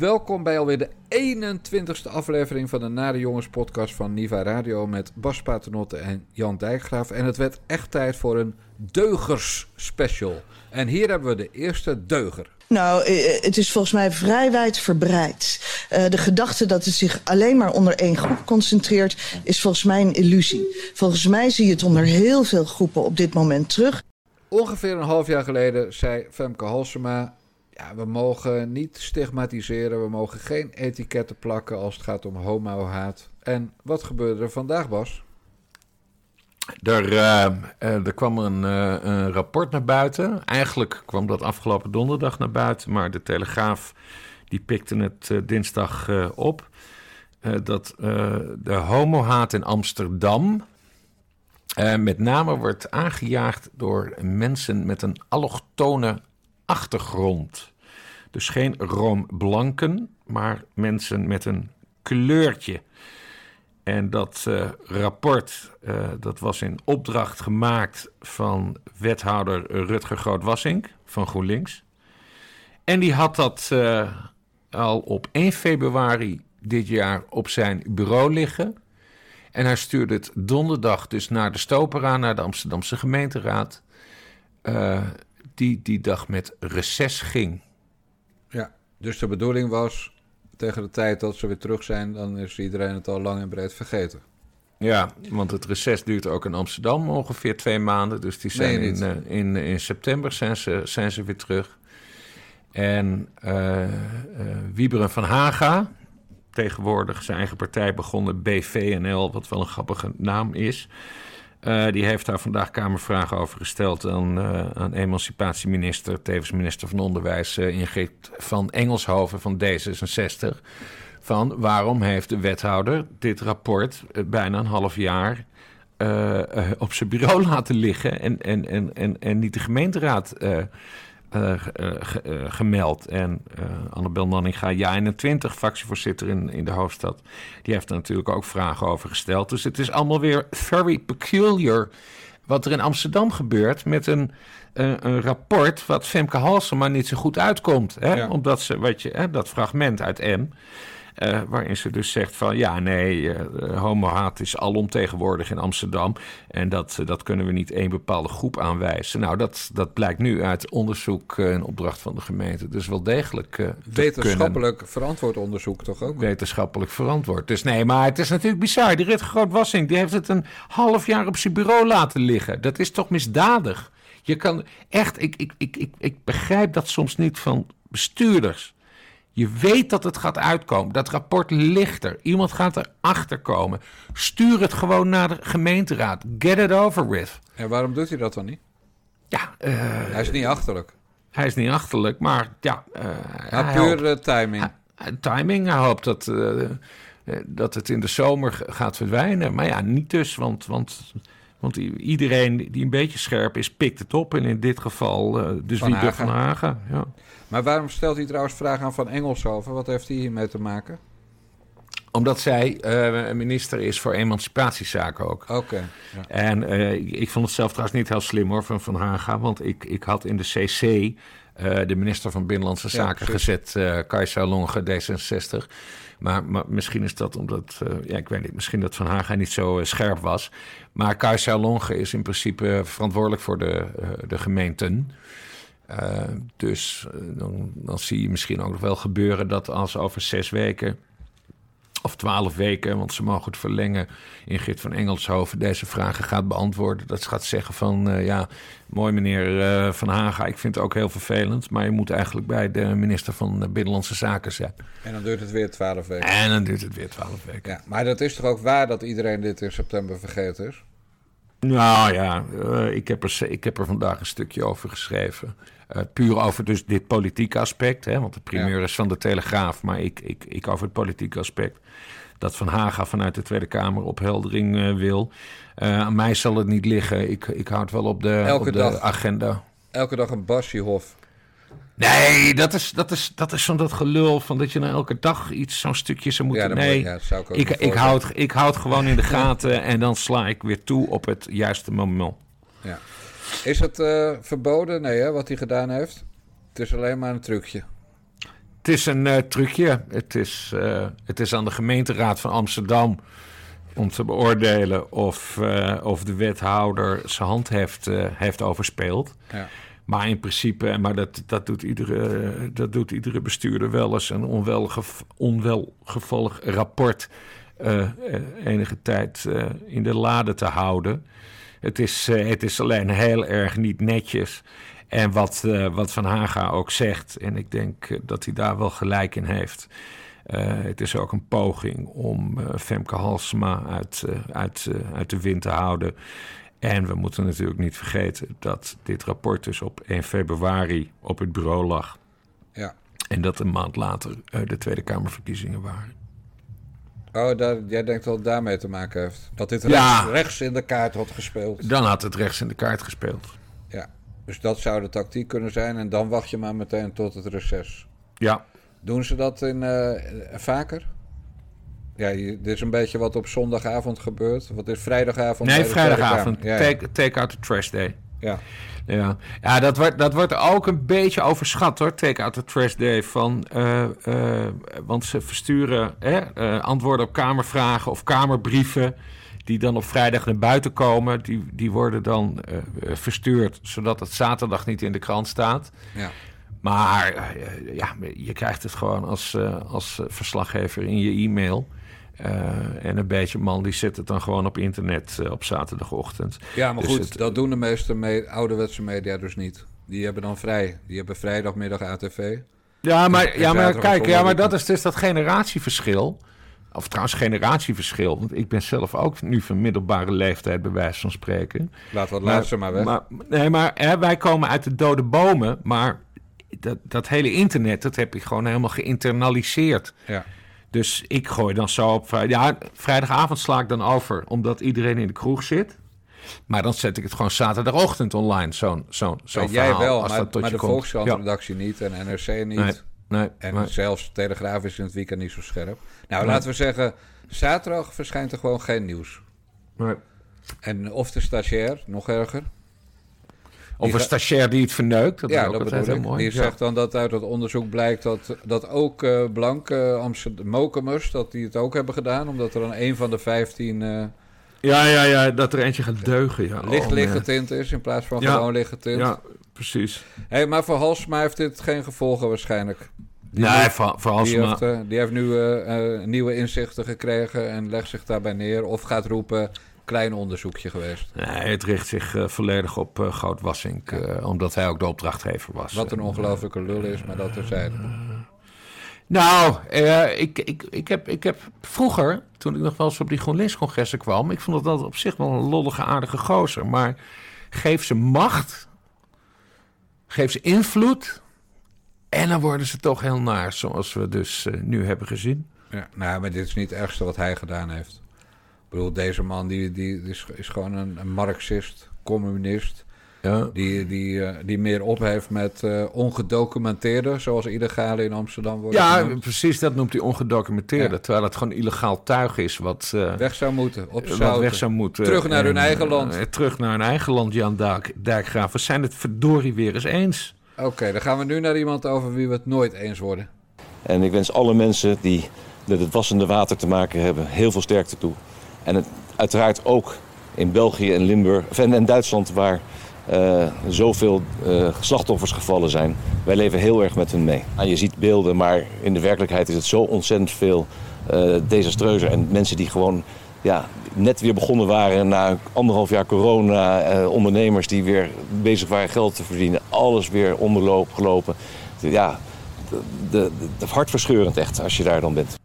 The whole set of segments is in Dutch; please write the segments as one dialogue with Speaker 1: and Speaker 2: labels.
Speaker 1: Welkom bij alweer de 21ste aflevering van de Nare Jongens podcast van Niva Radio met Bas Paternotte en Jan Dijkgraaf. En het werd echt tijd voor een deugers special. En hier hebben we de eerste deuger.
Speaker 2: Nou, eh, het is volgens mij vrij wijd verbreid. Uh, de gedachte dat het zich alleen maar onder één groep concentreert... is volgens mij een illusie. Volgens mij zie je het onder heel veel groepen op dit moment terug.
Speaker 1: Ongeveer een half jaar geleden zei Femke Halsema... We mogen niet stigmatiseren, we mogen geen etiketten plakken als het gaat om homo-haat. En wat gebeurde er vandaag, Bas?
Speaker 3: Er, uh, er kwam een, uh, een, rapport naar buiten. Eigenlijk kwam dat afgelopen donderdag naar buiten, maar de Telegraaf die pikte het dinsdag op. dat de homohaat in Amsterdam met name wordt aangejaagd door mensen met een allochtone achtergrond. Dus geen roomblanken, maar mensen met een kleurtje. En dat uh, rapport uh, dat was in opdracht gemaakt van wethouder Rutger Groot-Wassink van GroenLinks. En die had dat uh, al op 1 februari dit jaar op zijn bureau liggen. En hij stuurde het donderdag dus naar de Stopera, naar de Amsterdamse gemeenteraad. Die die dag met reces ging.
Speaker 1: Ja, dus de bedoeling was tegen de tijd dat ze weer terug zijn, dan is iedereen het al lang en breed vergeten.
Speaker 3: Ja, want het reces duurt ook in Amsterdam ongeveer twee maanden. Dus die zijn in, uh, in, in september zijn ze, zijn ze weer terug. En uh, uh, Wieberen van Haga, tegenwoordig zijn eigen partij begonnen, BVNL, wat wel een grappige naam is. Uh, die heeft daar vandaag Kamervragen over gesteld aan, uh, aan emancipatieminister, tevens minister van Onderwijs uh, Ingrid van Engelshoven van D66. Van waarom heeft de wethouder dit rapport bijna een half jaar op zijn bureau laten liggen en, en, en, en, en niet de gemeenteraad uh, gemeld. En Annabel Nanninga, ja 21, fractievoorzitter in, in de hoofdstad, die heeft er natuurlijk ook vragen over gesteld. Dus het is allemaal weer very peculiar wat er in Amsterdam gebeurt met een, een rapport wat Femke Halsema niet zo goed uitkomt. Hè? Ja. Omdat ze, wat je, hè, dat fragment uit M. Uh, waarin ze dus zegt van ja, nee, uh, homohaat is alomtegenwoordig in Amsterdam. En dat, uh, dat kunnen we niet één bepaalde groep aanwijzen. Nou, dat, dat blijkt nu uit onderzoek en opdracht van de gemeente. Dus wel degelijk.
Speaker 1: Wetenschappelijk kunnen. verantwoord onderzoek toch ook?
Speaker 3: Wetenschappelijk verantwoord. Dus nee, maar het is natuurlijk bizar. Die Rit Groot-Wassing die heeft het een half jaar op zijn bureau laten liggen. Dat is toch misdadig? Je kan echt, ik, ik, ik, ik, ik begrijp dat soms niet van bestuurders. Je weet dat het gaat uitkomen. Dat rapport ligt er. Iemand gaat erachter komen. Stuur het gewoon naar de gemeenteraad. Get it over with.
Speaker 1: En waarom doet hij dat dan niet?
Speaker 3: Ja, uh,
Speaker 1: hij is niet achterlijk.
Speaker 3: Hij is niet achterlijk, maar ja. Uh,
Speaker 1: puur hoopt, timing.
Speaker 3: Hij, timing. Hij hoopt dat, uh, dat het in de zomer gaat verdwijnen. Maar ja, niet dus, want, want, want iedereen die een beetje scherp is, pikt het op. En in dit geval dus
Speaker 1: van
Speaker 3: Wiebe van Hagen. Ja.
Speaker 1: Maar waarom stelt hij trouwens vragen aan Van Engelshoven? Wat heeft hij hiermee te maken?
Speaker 3: Omdat zij uh, minister is voor emancipatiezaken ook.
Speaker 1: Oké. Okay,
Speaker 3: ja. En uh, ik vond het zelf trouwens niet heel slim hoor van Van Haga. Want ik, ik had in de CC uh, de minister van Binnenlandse Zaken ja, gezet, uh, Kajsa Longe, D66. Maar, maar, misschien is dat omdat, ja, ik weet niet, misschien dat Van Haga niet zo scherp was. Maar Kajsa Longe is in principe verantwoordelijk voor de, de gemeenten. Uh, dus uh, dan, dan, zie je misschien ook nog wel gebeuren dat als over zes weken of twaalf weken, want ze mogen het verlengen, Ingrid van Engelshoven deze vragen gaat beantwoorden. Dat ze gaat zeggen van, uh, ja, mooi meneer Van Haga, ik vind het ook heel vervelend, maar je moet eigenlijk bij de minister van Binnenlandse Zaken zijn.
Speaker 1: En dan duurt het weer twaalf weken.
Speaker 3: En dan duurt het weer twaalf weken.
Speaker 1: Ja, maar dat is toch ook waar dat iedereen dit in september vergeten is?
Speaker 3: Nou ja, ik, heb er, ik heb er vandaag een stukje over geschreven. Uh, puur over dus dit politieke aspect, hè, want de primeur ja. is van de Telegraaf, maar ik, ik, ik over het politieke aspect. Dat Van Haga vanuit de Tweede Kamer opheldering uh, wil. Uh, aan mij zal het niet liggen. Ik, ik houd wel op de,
Speaker 1: elke
Speaker 3: op de
Speaker 1: dag,
Speaker 3: agenda.
Speaker 1: Elke dag een Basjehof.
Speaker 3: Nee, dat is, dat is, dat is van dat gelul van dat je nou elke dag iets, zo'n stukje zou moeten...
Speaker 1: Ja,
Speaker 3: nee,
Speaker 1: moet, ja, zou ik, ook
Speaker 3: ik, ik, houd, ik houd gewoon in de gaten en dan sla ik weer toe op het juiste moment.
Speaker 1: Ja. Is het uh, verboden? Nee, hè, wat hij gedaan heeft? Het is alleen maar een trucje.
Speaker 3: Het is een uh, trucje. Het is, uh, het is aan de gemeenteraad van Amsterdam om te beoordelen of, of de wethouder zijn hand heeft, heeft overspeeld. Ja. Maar in principe, maar dat, dat, doet iedere, dat doet iedere bestuurder wel eens, een onwelgev onwelgevallig rapport enige tijd in de lade te houden. Het is, het is alleen heel erg niet netjes. En wat, uh, wat Van Haga ook zegt, en ik denk eh, dat hij daar wel gelijk in heeft. Het is ook een poging om Femke Halsema uit, uit, uit de wind te houden. En we moeten natuurlijk niet vergeten dat dit rapport dus op 1 februari op het bureau lag. Ja. En dat een maand later de Tweede Kamerverkiezingen waren.
Speaker 1: Oh, daar, jij denkt dat het daarmee te maken heeft? Dat dit rechts, rechts in de kaart had gespeeld?
Speaker 3: Dan had het rechts in de kaart gespeeld.
Speaker 1: Ja. Dus dat zou de tactiek kunnen zijn. En dan wacht je maar meteen tot het reces.
Speaker 3: Ja.
Speaker 1: Doen ze dat in, uh, vaker? Ja, dit is een beetje wat op zondagavond gebeurt. Wat is vrijdagavond?
Speaker 3: Nee, vrijdagavond. Ja, take, take out the trash day.
Speaker 1: Ja.
Speaker 3: Ja, ja dat, wordt, dat wordt ook een beetje overschat hoor, Take Out the Trash Day. Van, uh, uh, want ze versturen antwoorden op kamervragen of kamerbrieven die dan op vrijdag naar buiten komen, die, die worden dan verstuurd, zodat het zaterdag niet in de krant staat. Ja. Maar ja, je krijgt het gewoon als, als verslaggever in je e-mail. En een beetje man die zit het dan gewoon op internet op zaterdagochtend.
Speaker 1: Ja, maar dus goed, dat doen de meeste me ouderwetse media dus niet. Die hebben dan vrij. Die hebben vrijdagmiddag ATV.
Speaker 3: Ja, maar, ja, maar kijk, ja, maar dat is dus dat generatieverschil. Of trouwens, generatieverschil. Want ik ben zelf ook nu van middelbare leeftijd, bij wijze van spreken.
Speaker 1: Laat wat luisteren maar weg.
Speaker 3: Maar, nee, maar hè, wij komen uit de dode bomen. Maar dat, dat hele internet, dat heb ik gewoon helemaal geïnternaliseerd. Ja. Dus ik gooi dan zo op Ja, vrijdagavond sla ik dan over, omdat iedereen in de kroeg zit. Maar dan zet ik het gewoon zaterdagochtend online, zo'n zo'n zo ja,
Speaker 1: Jij wel, maar, maar de Volkskrant-redactie niet en NRC niet.
Speaker 3: Nee,
Speaker 1: en zelfs Telegraaf is in het weekend niet zo scherp. Nou, laten we zeggen, zaterdag verschijnt er gewoon geen nieuws.
Speaker 3: Nee.
Speaker 1: En of de stagiair, nog erger.
Speaker 3: Of een stagiair die het verneukt. Dat
Speaker 1: ja,
Speaker 3: is ook
Speaker 1: dat heel mooi. Die zegt dan dat uit het onderzoek blijkt dat, dat ook uh, blanke Amsterdam Mokumers, dat die het ook hebben gedaan. Omdat er dan een van de vijftien... Uh,
Speaker 3: ja, ja, ja, dat er eentje gaat deugen. Ja.
Speaker 1: Licht oh, is in plaats van gewoon liggentint.
Speaker 3: Ja, precies.
Speaker 1: Hey, maar voor Halsma heeft dit geen gevolgen waarschijnlijk.
Speaker 3: Die nee, voor, voor Halsma...
Speaker 1: Die heeft, uh, die heeft nu uh, nieuwe inzichten gekregen en legt zich daarbij neer. Of gaat roepen, klein onderzoekje geweest.
Speaker 3: Nee, het richt zich uh, volledig op uh, Goud Wassink, ja. omdat hij ook de opdrachtgever was.
Speaker 1: Wat een ongelofelijke lul is, maar dat terzijde.
Speaker 3: Nou, ik, ik, ik, heb, ik heb vroeger, toen ik nog wel eens op die GroenLinks-congressen kwam... ik vond dat op zich wel een lollige, aardige gozer. Maar geef ze macht Geef ze invloed. En dan worden ze toch heel naar, zoals we dus nu hebben gezien.
Speaker 1: Ja, nou, maar dit is niet het ergste wat hij gedaan heeft. Ik bedoel, deze man die, die is, is gewoon een, een marxist, communist. Ja. Die, die, uh, die meer op heeft met uh, ongedocumenteerde, zoals illegale in Amsterdam worden
Speaker 3: Ja,
Speaker 1: genoemd.
Speaker 3: precies, dat noemt hij ongedocumenteerde. Ja. Terwijl het gewoon illegaal tuig is wat... Uh,
Speaker 1: weg zou moeten, op
Speaker 3: Wat weg zou moeten.
Speaker 1: Terug naar en, hun eigen land.
Speaker 3: terug naar hun eigen land, Jan Dijk, Dijkgraaf. We zijn het verdorie weer eens eens.
Speaker 1: Oké, okay, dan gaan we nu naar iemand over wie we het nooit eens worden.
Speaker 4: En ik wens alle mensen die met het wassende water te maken hebben... heel veel sterkte toe. En het, uiteraard ook in België en Limburg en, Duitsland... waar uh, zoveel uh, slachtoffers gevallen zijn. Wij leven heel erg met hun mee. En je ziet beelden, maar in de werkelijkheid is het zo ontzettend veel uh, desastreuzer. En mensen die gewoon ja, net weer begonnen waren na anderhalf jaar corona. ondernemers die weer bezig waren geld te verdienen. Alles weer onderloop gelopen. Ja, de, de, hartverscheurend echt als je daar dan bent.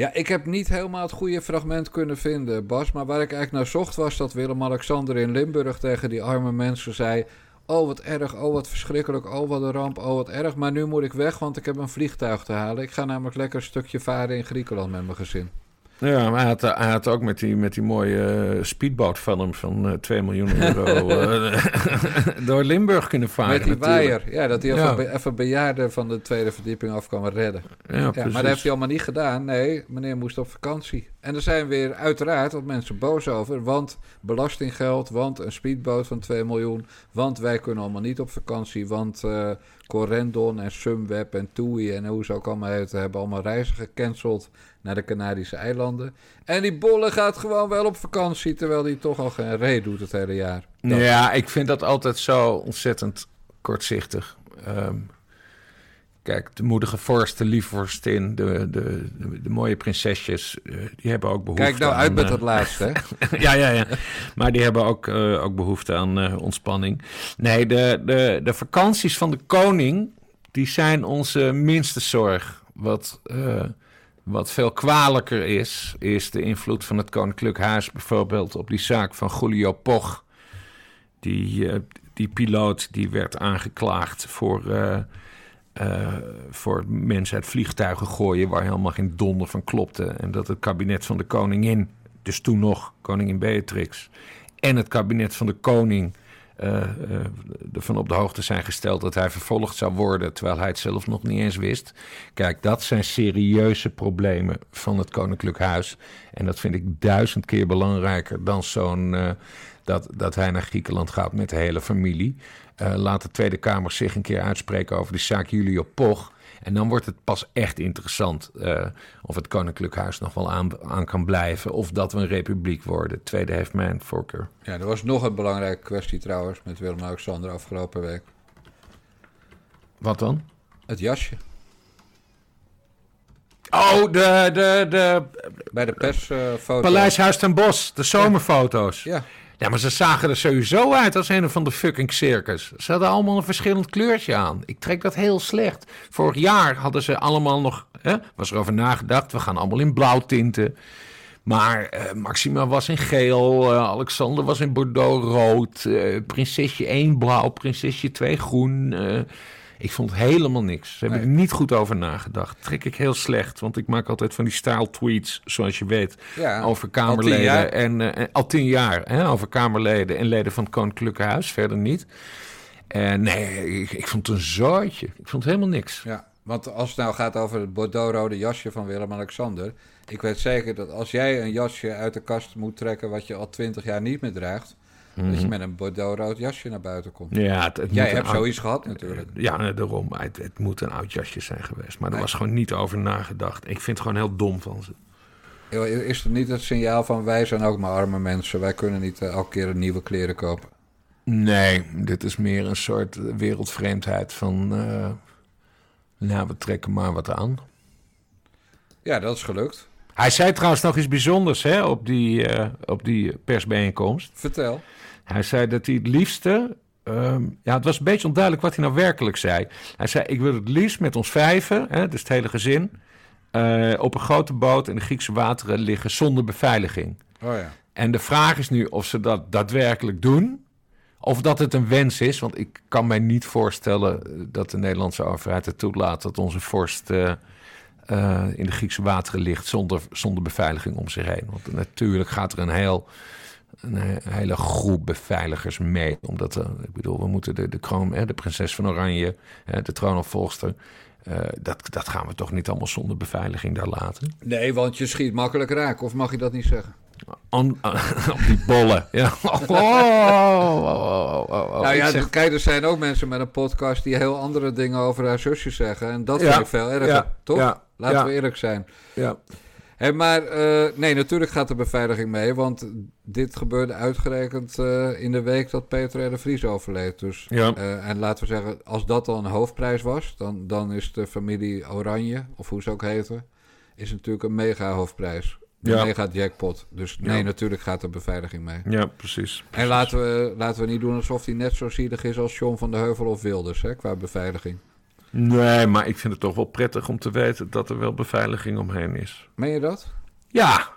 Speaker 1: Ja, ik heb niet helemaal het goede fragment kunnen vinden, Bas. Maar waar ik eigenlijk naar zocht was dat Willem-Alexander in Limburg tegen die arme mensen zei... Oh, wat erg, oh, wat verschrikkelijk, oh, wat een ramp, oh, wat erg. Maar nu moet ik weg, want ik heb een vliegtuig te halen. Ik ga namelijk lekker een stukje varen in Griekenland met mijn gezin.
Speaker 3: Ja, maar hij had, hij had ook met die, met die mooie uh, speedboot van hem van uh, 2 miljoen euro door Limburg kunnen varen.
Speaker 1: Met die waaier, ja, dat hij ja. even, even bejaarden van de tweede verdieping af kwam redden. Ja, ja, maar dat heeft hij allemaal niet gedaan. Nee, meneer moest op vakantie. En er zijn weer uiteraard wat mensen boos over, want belastinggeld, want een speedboot van 2 miljoen, want wij kunnen allemaal niet op vakantie, want Corendon en Sunweb en TUI en hoe ze ook allemaal heten, hebben allemaal reizen gecanceld naar de Canarische eilanden. En die bolle gaat gewoon wel op vakantie, terwijl hij toch al geen reet doet het hele jaar.
Speaker 3: Ja, ik vind dat altijd zo ontzettend kortzichtig. Um, Kijk, de moedige vorst, de liefvorstin, de, de, de, de, mooie prinsesjes, uh, die hebben ook behoefte
Speaker 1: Kijk nou uit met uh, dat laatste,
Speaker 3: ja, ja, ja. Maar die hebben ook, uh, ook behoefte aan ontspanning. Nee, de, de, de vakanties van de koning, die zijn onze minste zorg. Wat, wat veel kwalijker is, is de invloed van het Koninklijk Huis bijvoorbeeld op die zaak van Julio Poch. Die, die piloot die werd aangeklaagd voor uh, voor mensen uit vliegtuigen gooien waar helemaal geen donder van klopte. En dat het kabinet van de koningin, dus toen nog koningin Beatrix, en het kabinet van de koning uh, uh, ervan op de hoogte zijn gesteld dat hij vervolgd zou worden, terwijl hij het zelf nog niet eens wist. Kijk, dat zijn serieuze problemen van het Koninklijk Huis. En dat vind ik duizend keer belangrijker dan zo'n. Dat, dat hij naar Griekenland gaat met de hele familie. Uh, laat de Tweede Kamer zich een keer uitspreken over die zaak Julio Poch. En dan wordt het pas echt interessant uh, of het Koninklijk Huis nog wel aan, aan, kan blijven. Of dat we een republiek worden. tweede heeft mijn voorkeur.
Speaker 1: Ja, er was nog een belangrijke kwestie trouwens met Willem-Alexander afgelopen week.
Speaker 3: Wat dan?
Speaker 1: Het jasje.
Speaker 3: Oh, de, de, de...
Speaker 1: Bij de persfoto. Uh,
Speaker 3: Paleis Huis ten Bos, de zomerfoto's.
Speaker 1: Ja.
Speaker 3: Ja, maar ze zagen er sowieso uit als een van de fucking circus. Ze hadden allemaal een verschillend kleurtje aan. Ik trek dat heel slecht. Vorig jaar hadden ze allemaal nog... Hè, was er over nagedacht, we gaan allemaal in blauw tinten. Maar uh, Maxima was in geel, uh, Alexander was in bordeaux rood, uh, prinsesje 1 blauw, prinsesje 2 groen. Ik vond helemaal niks. Ze hebben er niet goed over nagedacht. Trek ik heel slecht, want ik maak altijd van die style tweets, zoals je weet,
Speaker 1: ja,
Speaker 3: over Kamerleden. En, uh, al tien jaar hè, over Kamerleden en leden van het Koninklijke Huis, verder niet. En nee, ik, ik vond het een zooitje. Ik vond helemaal niks.
Speaker 1: Ja, want als het nou gaat over het bordeaux-rode jasje van Willem-Alexander. Ik weet zeker dat als jij een jasje uit de kast moet trekken wat je al twintig jaar niet meer draagt dat je mhm. met een bordeaux-rood jasje naar buiten komt.
Speaker 3: Ja, het,
Speaker 1: het Jij hebt zoiets gehad natuurlijk.
Speaker 3: Ja, daarom. Het, het, moet een oud jasje zijn geweest. Maar er was gewoon niet over nagedacht. Ik vind het gewoon heel dom van ze.
Speaker 1: Is er niet het signaal van wij zijn ook maar arme mensen. Wij kunnen niet uh, elke keer een nieuwe kleren kopen?
Speaker 3: Nee, dit is meer een soort wereldvreemdheid van... Uh, nou, we trekken maar wat aan.
Speaker 1: Ja, dat is gelukt.
Speaker 3: Hij zei trouwens nog iets bijzonders hè, op, die, uh, op die persbijeenkomst.
Speaker 1: Vertel.
Speaker 3: Hij zei dat hij het liefste. Um, ja, het was een beetje onduidelijk wat hij nou werkelijk zei. Hij zei: Ik wil het liefst met ons vijven, hè, dus het hele gezin, uh, op een grote boot in de Griekse wateren liggen zonder beveiliging.
Speaker 1: Oh ja.
Speaker 3: En de vraag is nu of ze dat daadwerkelijk doen. Of dat het een wens is, want ik kan mij niet voorstellen dat de Nederlandse overheid het toelaat dat onze vorst uh, uh, in de Griekse wateren ligt zonder, zonder beveiliging om zich heen. Want natuurlijk gaat er een heel een hele groep beveiligers mee. Omdat, uh, ik bedoel, we moeten de, de kroon, hè, de prinses van Oranje, hè, de troonopvolgster... Uh, dat, dat gaan we toch niet allemaal zonder beveiliging daar laten?
Speaker 1: Nee, want je schiet makkelijk raak, of mag je dat niet zeggen?
Speaker 3: Op die bollen. Ja. Oh, oh, oh, oh,
Speaker 1: nou ja, zeg... kijk, er zijn ook mensen met een podcast die heel andere dingen over haar zusje zeggen. En dat vind ik veel erger,
Speaker 3: ja,
Speaker 1: toch?
Speaker 3: Ja,
Speaker 1: Laten we eerlijk zijn.
Speaker 3: Ja.
Speaker 1: Hey, maar uh, nee, natuurlijk gaat de beveiliging mee. Want dit gebeurde uitgerekend uh, in de week dat Peter R. de Vries overleed. Dus,
Speaker 3: ja.
Speaker 1: uh, en laten we zeggen, als dat dan een hoofdprijs was... dan, dan is de familie Oranje, of hoe ze ook heten... is natuurlijk een mega hoofdprijs. Een
Speaker 3: ja.
Speaker 1: mega jackpot. Dus nee, ja. natuurlijk gaat de beveiliging mee.
Speaker 3: Ja, precies. precies.
Speaker 1: En laten we, laten we niet doen alsof hij net zo zielig is als John van der Heuvel of Wilders... Hè, qua beveiliging.
Speaker 3: Nee, maar ik vind het toch wel prettig om te weten dat er wel beveiliging omheen is.
Speaker 1: Meen je dat?
Speaker 3: Ja.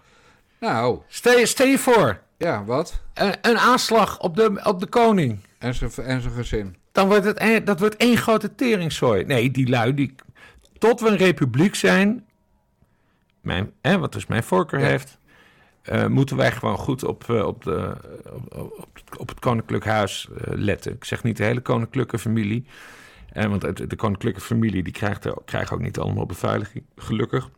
Speaker 1: Nou.
Speaker 3: Stel, stel je voor.
Speaker 1: Ja, wat?
Speaker 3: Een, een aanslag op de, op de koning.
Speaker 1: En zijn, en zijn gezin.
Speaker 3: Dan wordt het dat wordt één grote teringzooi. Nee, die lui, die, tot we een republiek zijn, mijn, hè, wat dus mijn voorkeur heeft, uh, moeten wij gewoon goed op, uh, op, de, op, op, het koninklijk huis uh, letten. Ik zeg niet de hele koninklijke familie. Want de, koninklijke familie die krijgt, ook niet allemaal beveiliging, gelukkig.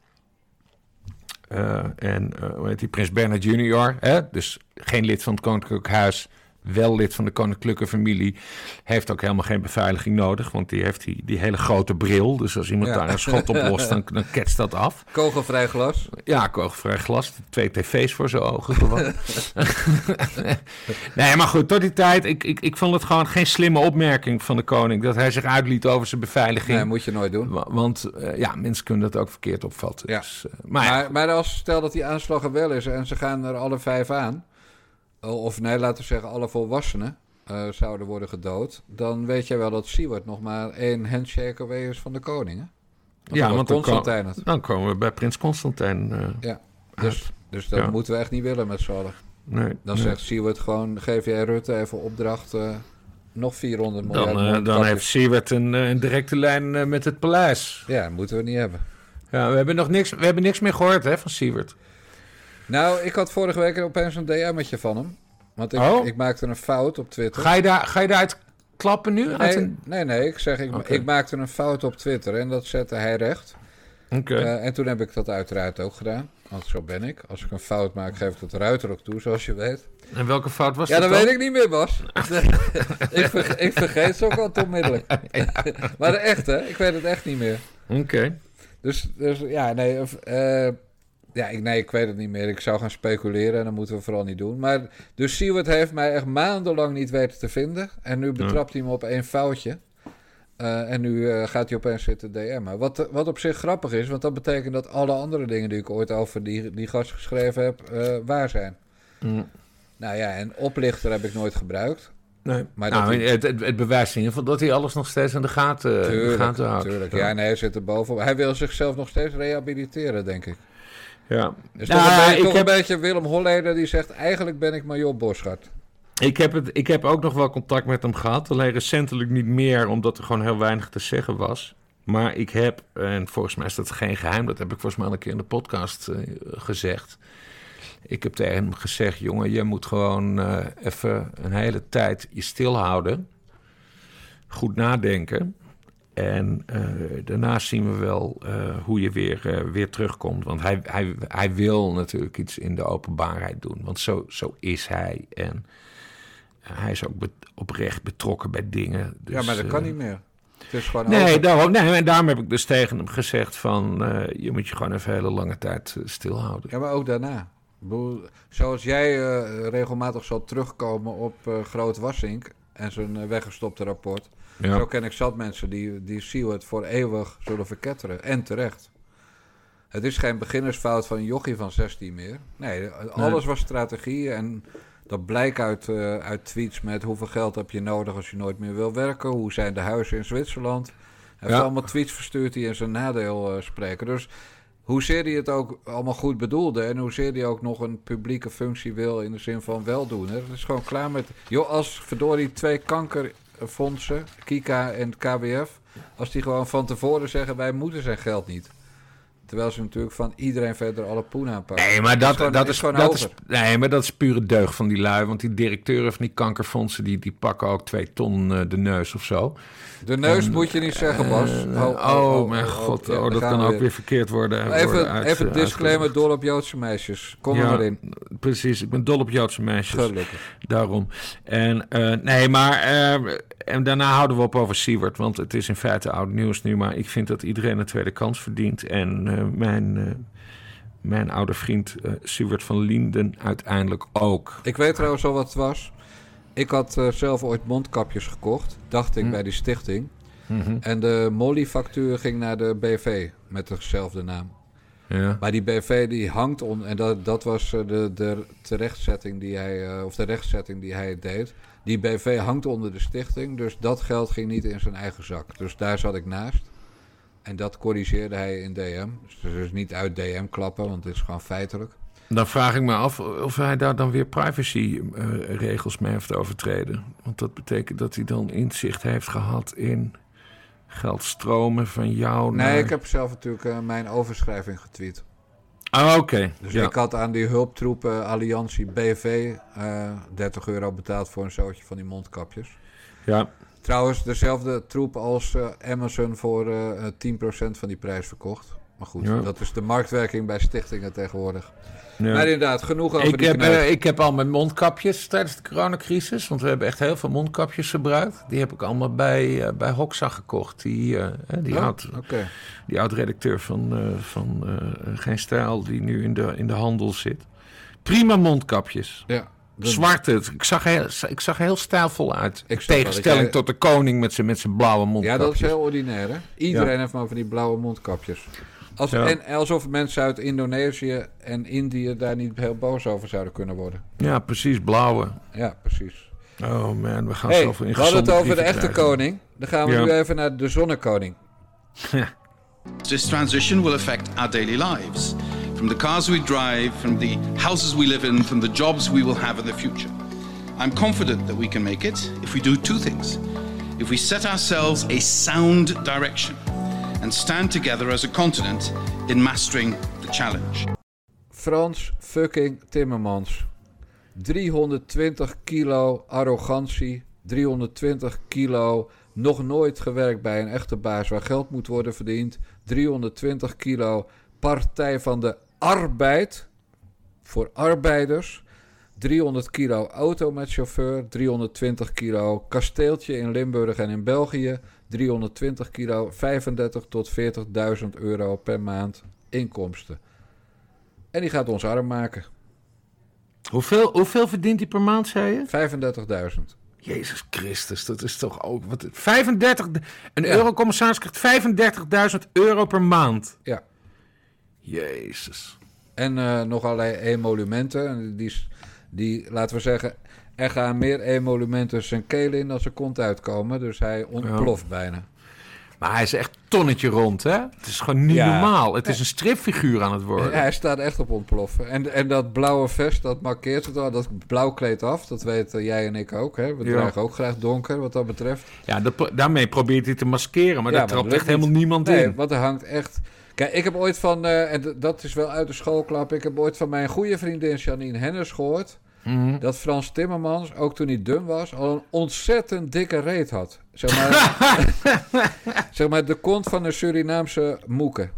Speaker 3: en hoe heet die, Prins Bernard junior, dus geen lid van het koninklijk huis wel lid van de koninklijke familie, heeft ook helemaal geen beveiliging nodig. Want die heeft die, die hele grote bril. Dus als iemand daar een schot op lost, dan, dan ketst dat af.
Speaker 1: Kogelvrij glas?
Speaker 3: Ja, kogelvrij glas. Twee tv's voor zijn ogen gewoon. nee, maar goed, tot die tijd, ik, ik, ik vond het gewoon geen slimme opmerking van de koning. Dat hij zich uitliet over zijn beveiliging.
Speaker 1: Nee, moet je nooit doen.
Speaker 3: Want uh, ja, mensen kunnen dat ook verkeerd opvatten.
Speaker 1: Ja. Dus, uh, maar, maar, maar als stel dat die aanslag er wel is en ze gaan er alle vijf aan of nee, laten we zeggen, alle volwassenen uh, zouden worden gedood, dan weet jij wel dat Siewert nog maar één handshake away is van de koning. Hè?
Speaker 3: ja, want Constantijn dan, dan komen we bij prins Constantijn. Uh,
Speaker 1: ja, dus, dus dat moeten we echt niet willen met z'n allen. Nee, dan zegt Siewert gewoon, geef jij Rutte even opdracht, uh, nog 400 miljard.
Speaker 3: Dan, dan heeft Siewert een, een directe lijn met het paleis.
Speaker 1: Ja, moeten we niet hebben.
Speaker 3: Ja, we hebben nog niks, we hebben niks meer gehoord hè, van Siewert.
Speaker 1: Nou, ik had vorige week opeens een DM'tje van hem. Want ik, oh? ik maakte een fout op Twitter.
Speaker 3: Ga je, daar, ga je daaruit klappen nu?
Speaker 1: Nee, nee, nee, ik zeg, ik, ik maakte een fout op Twitter en dat zette hij recht. Oké. Uh, en toen heb ik dat uiteraard ook gedaan. Want zo ben ik. Als ik een fout maak, geef ik het ruiter ook toe, zoals je weet.
Speaker 3: En welke fout was
Speaker 1: ja,
Speaker 3: dat?
Speaker 1: Ja, dat weet ik niet meer, Bas. ik, ik, vergeet ze ook al onmiddellijk. maar echt, hè? Ik weet het echt niet meer.
Speaker 3: Oké.
Speaker 1: Dus, dus ja, nee. Uh, ja, ik, nee, ik weet het niet meer. Ik zou gaan speculeren en dat moeten we vooral niet doen. Maar dus Siewert heeft mij echt maandenlang niet weten te vinden. En nu betrapt hij me op één foutje. Uh, en nu uh, gaat hij opeens zitten DM'en. Wat, wat op zich grappig is, want dat betekent dat alle andere dingen die ik ooit over die, die gast geschreven heb, uh, waar zijn. Mm. Nou ja, en oplichter heb ik nooit gebruikt.
Speaker 3: Nee. Maar nou, het, het, het, bewijst in ieder geval dat hij alles nog steeds aan de gaten, tuurlijk, de gaten houdt.
Speaker 1: Tuurlijk, ja, nee, hij zit er bovenop. Hij wil zichzelf nog steeds rehabiliteren, denk ik.
Speaker 3: Ja.
Speaker 1: Is toch, een, beetje, toch heb... een beetje Willem Holleder die zegt... eigenlijk ben ik Major Boschart.
Speaker 3: Ik heb, het, ik heb ook nog wel contact met hem gehad. Alleen recentelijk niet meer, omdat er gewoon heel weinig te zeggen was. Maar ik heb, en volgens mij is dat geen geheim... dat heb ik volgens mij al een keer in de podcast uh, gezegd... Ik heb tegen hem gezegd: jongen, je moet gewoon uh, even een hele tijd je stilhouden. Goed nadenken. En uh, daarnaast zien we wel uh, hoe je weer, uh, weer terugkomt. Want hij, hij, hij wil natuurlijk iets in de openbaarheid doen. Want zo, zo is hij. En hij is ook be oprecht betrokken bij dingen. Dus,
Speaker 1: ja, maar dat kan niet meer. Het is gewoon
Speaker 3: nee, daarom, nee, en daarom heb ik dus tegen hem gezegd van... je moet je gewoon even hele lange tijd stilhouden.
Speaker 1: Ja, maar ook daarna. Zoals jij regelmatig zal terugkomen op Groot Wassink... en zijn weggestopte rapport... Ja. Zo ken ik zat mensen die, die het voor eeuwig zullen verketteren. En terecht. Het is geen beginnersfout van een jochie van 16 meer. Nee, alles was strategie. En dat blijkt uit, uh, uit tweets met hoeveel geld heb je nodig als je nooit meer wil werken. Hoe zijn de huizen in Zwitserland. Hij heeft allemaal tweets verstuurd die in zijn nadeel uh, spreken. Dus hoezeer hij het ook allemaal goed bedoelde... en hoezeer hij ook nog een publieke functie wil in de zin van weldoen. Het is gewoon klaar met... Joh, als verdorie twee kanker fondsen, Kika en KWF, als die gewoon van tevoren zeggen wij moeten zijn geld niet. Terwijl ze natuurlijk van iedereen verder alle poen aanpakken.
Speaker 3: Nee, maar dat, dat, is, dat is, nee, maar dat is pure deugd van die lui. Want die directeuren van die kankerfondsen... die, die pakken ook twee ton uh, de neus of zo.
Speaker 1: De neus moet je niet zeggen, Bas.
Speaker 3: Uh, oh, oh, oh, mijn god. Oh, dat kan ook weer verkeerd worden.
Speaker 1: Even,
Speaker 3: worden
Speaker 1: uit, even disclaimer, dol op Joodse meisjes. Kom ja, erin.
Speaker 3: Precies, ik ben dol op Joodse meisjes. Gelukkig. Daarom. En uh, nee, maar... en daarna houden we op over Siewert. Want het is in feite oud nieuws nu. Maar ik vind dat iedereen een tweede kans verdient. En mijn, uh, mijn oude vriend uh, Siewert van Linden uiteindelijk ook.
Speaker 1: Ik weet trouwens al wat het was. Ik had zelf ooit mondkapjes gekocht, dacht ik, hm. bij die stichting. Mm -hmm. En de Molly-factuur ging naar de BV met dezelfde naam. Ja. Maar die BV die hangt on en dat, dat was de, de terechtzetting die hij, of de rechtzetting die hij deed. Die BV hangt onder de stichting, dus dat geld ging niet in zijn eigen zak. Dus daar zat ik naast. En dat corrigeerde hij in DM. Dus, niet uit DM klappen, want het is gewoon feitelijk.
Speaker 3: Dan vraag ik me af of hij daar dan weer privacyregels uh, mee heeft overtreden. Want dat betekent dat hij dan inzicht heeft gehad in geldstromen van jou.
Speaker 1: Nee, ik heb zelf natuurlijk uh, mijn overschrijving getweet.
Speaker 3: Ah, oké.
Speaker 1: Dus
Speaker 3: ja.
Speaker 1: ik had aan die hulptroepen Alliantie BV uh, 30 euro betaald voor een zootje van die mondkapjes.
Speaker 3: Ja.
Speaker 1: Trouwens, dezelfde troep als uh, Amazon voor uh, 10% van die prijs verkocht. Maar goed, ja. dat is de marktwerking bij stichtingen tegenwoordig. Ja. Maar inderdaad, genoeg over
Speaker 3: ik
Speaker 1: die
Speaker 3: heb, uh, ik heb al mijn mondkapjes tijdens de coronacrisis. Want we hebben echt heel veel mondkapjes gebruikt. Die heb ik allemaal bij, uh, bij Hoxa gekocht. Die, uh, die,
Speaker 1: oh,
Speaker 3: oud,
Speaker 1: okay.
Speaker 3: die oud-redacteur van, van Geen Stijl, die nu in de, in de handel zit. Prima mondkapjes.
Speaker 1: Ja.
Speaker 3: Zwarte. Ik zag, heel, ik zag heel stijlvol uit. Ik tegenstelling jij... tot de koning met zijn, met zijn blauwe mondkapjes.
Speaker 1: Ja, dat is heel ordinair, hè? Iedereen ja. heeft maar van die blauwe mondkapjes. Als, ja. En alsof mensen uit Indonesië en Indië daar niet heel boos over zouden kunnen worden.
Speaker 3: Ja, precies, blauwe.
Speaker 1: Ja, precies.
Speaker 3: Oh man, we gaan
Speaker 1: hey,
Speaker 3: zoveel in
Speaker 1: We hadden het over de echte
Speaker 3: krijgen.
Speaker 1: koning. Dan gaan we
Speaker 3: Ja.
Speaker 1: nu even naar de zonnekoning.
Speaker 5: This transition will affect our daily lives. From the cars we drive, from the houses we live in, from the jobs we will have in the future. I'm confident that we can make it if we do two things. If we set ourselves a sound direction and stand together as a continent in mastering the challenge.
Speaker 1: Frans fucking Timmermans. 320 kilo arrogantie. 320 kilo nog nooit gewerkt bij een echte baas waar geld moet worden verdiend. 320 kilo Partij van de Arbeid voor arbeiders. 300 kilo auto met chauffeur. 320 kilo kasteeltje in Limburg en in België. 320 kilo 35 tot 40.000 euro per maand inkomsten. En die gaat ons arm maken.
Speaker 3: Hoeveel, hoeveel verdient hij per maand, zei je?
Speaker 1: 35.000.
Speaker 3: Jezus Christus, dat is toch ook... Wat, 35, een
Speaker 1: Ja.
Speaker 3: eurocommissaris krijgt 35.000 euro per maand.
Speaker 1: Ja.
Speaker 3: Jezus.
Speaker 1: En eh, nog allerlei emolumenten. En Die, die, laten we zeggen, er gaan meer emolumenten zijn keel in dan zijn kont uitkomen. Dus hij ontploft bijna.
Speaker 3: Maar hij is echt tonnetje rond, hè? Het is gewoon niet
Speaker 1: Ja.
Speaker 3: normaal. Het is een stripfiguur aan het worden.
Speaker 1: Hij staat echt op ontploffen. En, en dat blauwe vest, dat markeert het al. Dat blauw kleedt af. Dat weten jij en ik ook. Hè? We
Speaker 3: Ja.
Speaker 1: dragen ook graag donker, wat dat betreft.
Speaker 3: Ja, dat, daarmee probeert hij te maskeren. Maar
Speaker 1: Ja,
Speaker 3: daar trapt echt helemaal niemand
Speaker 1: Nee,
Speaker 3: in.
Speaker 1: want er hangt echt... Kijk, ik heb ooit van... eh, en dat is wel uit de schoolklap. Ik heb ooit van mijn goede vriendin Janine Hennis gehoord...
Speaker 3: Mhm.
Speaker 1: dat Frans Timmermans, ook toen hij dun was... al een ontzettend dikke reet had. Zeg maar, zeg maar de kont van een Surinaamse moeke.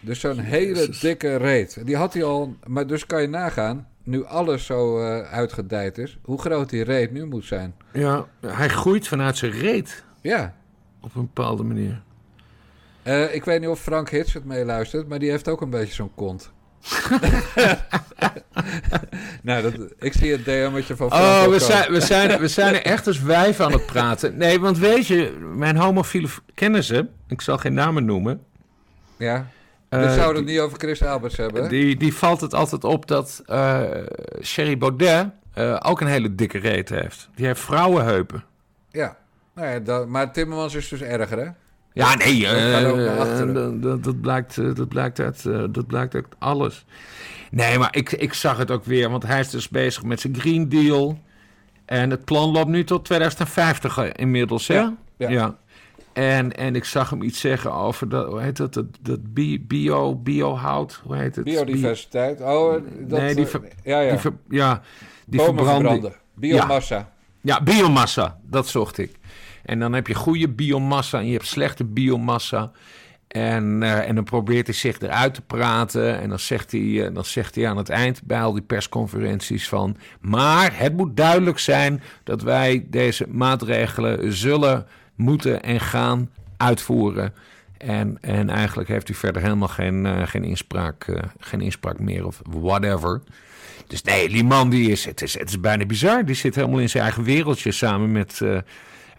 Speaker 1: Dus zo'n hele dikke reet. Die had hij al... Maar dus kan je nagaan... nu alles zo eh, uitgedijd is... hoe groot die reet nu moet zijn.
Speaker 3: Ja, hij groeit vanuit zijn reet.
Speaker 1: Ja.
Speaker 3: Op een bepaalde manier.
Speaker 1: Eh, ik weet niet of Frank Hits het meeluistert, maar die heeft ook een beetje zo'n kont. nou, dat, ik zie het DM'tje van Frank
Speaker 3: Oh, we zijn, we, zijn, we zijn er echt als wijf aan het praten. Nee, want weet je, mijn homofiele kennissen... ik zal geen namen noemen...
Speaker 1: Ja,
Speaker 3: eh,
Speaker 1: we zouden het niet over Chris Alberts hebben.
Speaker 3: Die, die valt het altijd op dat eh Sherry Baudet eh, ook een hele dikke reet heeft. Die heeft vrouwenheupen.
Speaker 1: Ja, nou ja dat, maar Timmermans is dus erger, hè?
Speaker 3: Ja, nee,
Speaker 1: Dat
Speaker 3: eh,
Speaker 1: achteren.
Speaker 3: dat, dat, dat blijkt, eh, dat, blijkt uit, eh, dat blijkt uit alles. Nee, maar ik, ik zag het ook weer, want hij is dus bezig met zijn Green Deal. En het plan loopt nu tot 2050 inmiddels, hè?
Speaker 1: Ja, ja.
Speaker 3: En, en ik zag hem iets zeggen over dat, hoe heet dat, dat, dat bi- bio, biohout, hoe heet het?
Speaker 1: Biodiversiteit. Oh, dat,
Speaker 3: Nee, die
Speaker 1: eh,
Speaker 3: ver-
Speaker 1: ja, ja.
Speaker 3: Die ver- ja, die
Speaker 1: verbranden. Biomassa.
Speaker 3: Ja, biomassa, dat zocht ik. En dan heb je goede biomassa en je hebt slechte biomassa. En, eh, en dan probeert hij zich eruit te praten. En dan zegt, hij, eh, dan zegt hij aan het eind bij al die persconferenties van... maar het moet duidelijk zijn dat wij deze maatregelen zullen moeten en gaan uitvoeren. En, en eigenlijk heeft hij verder helemaal geen, eh, geen, inspraak, geen inspraak meer of whatever. Dus nee, die man die is, het is, het is bijna bizar. Die zit helemaal in zijn eigen wereldje samen met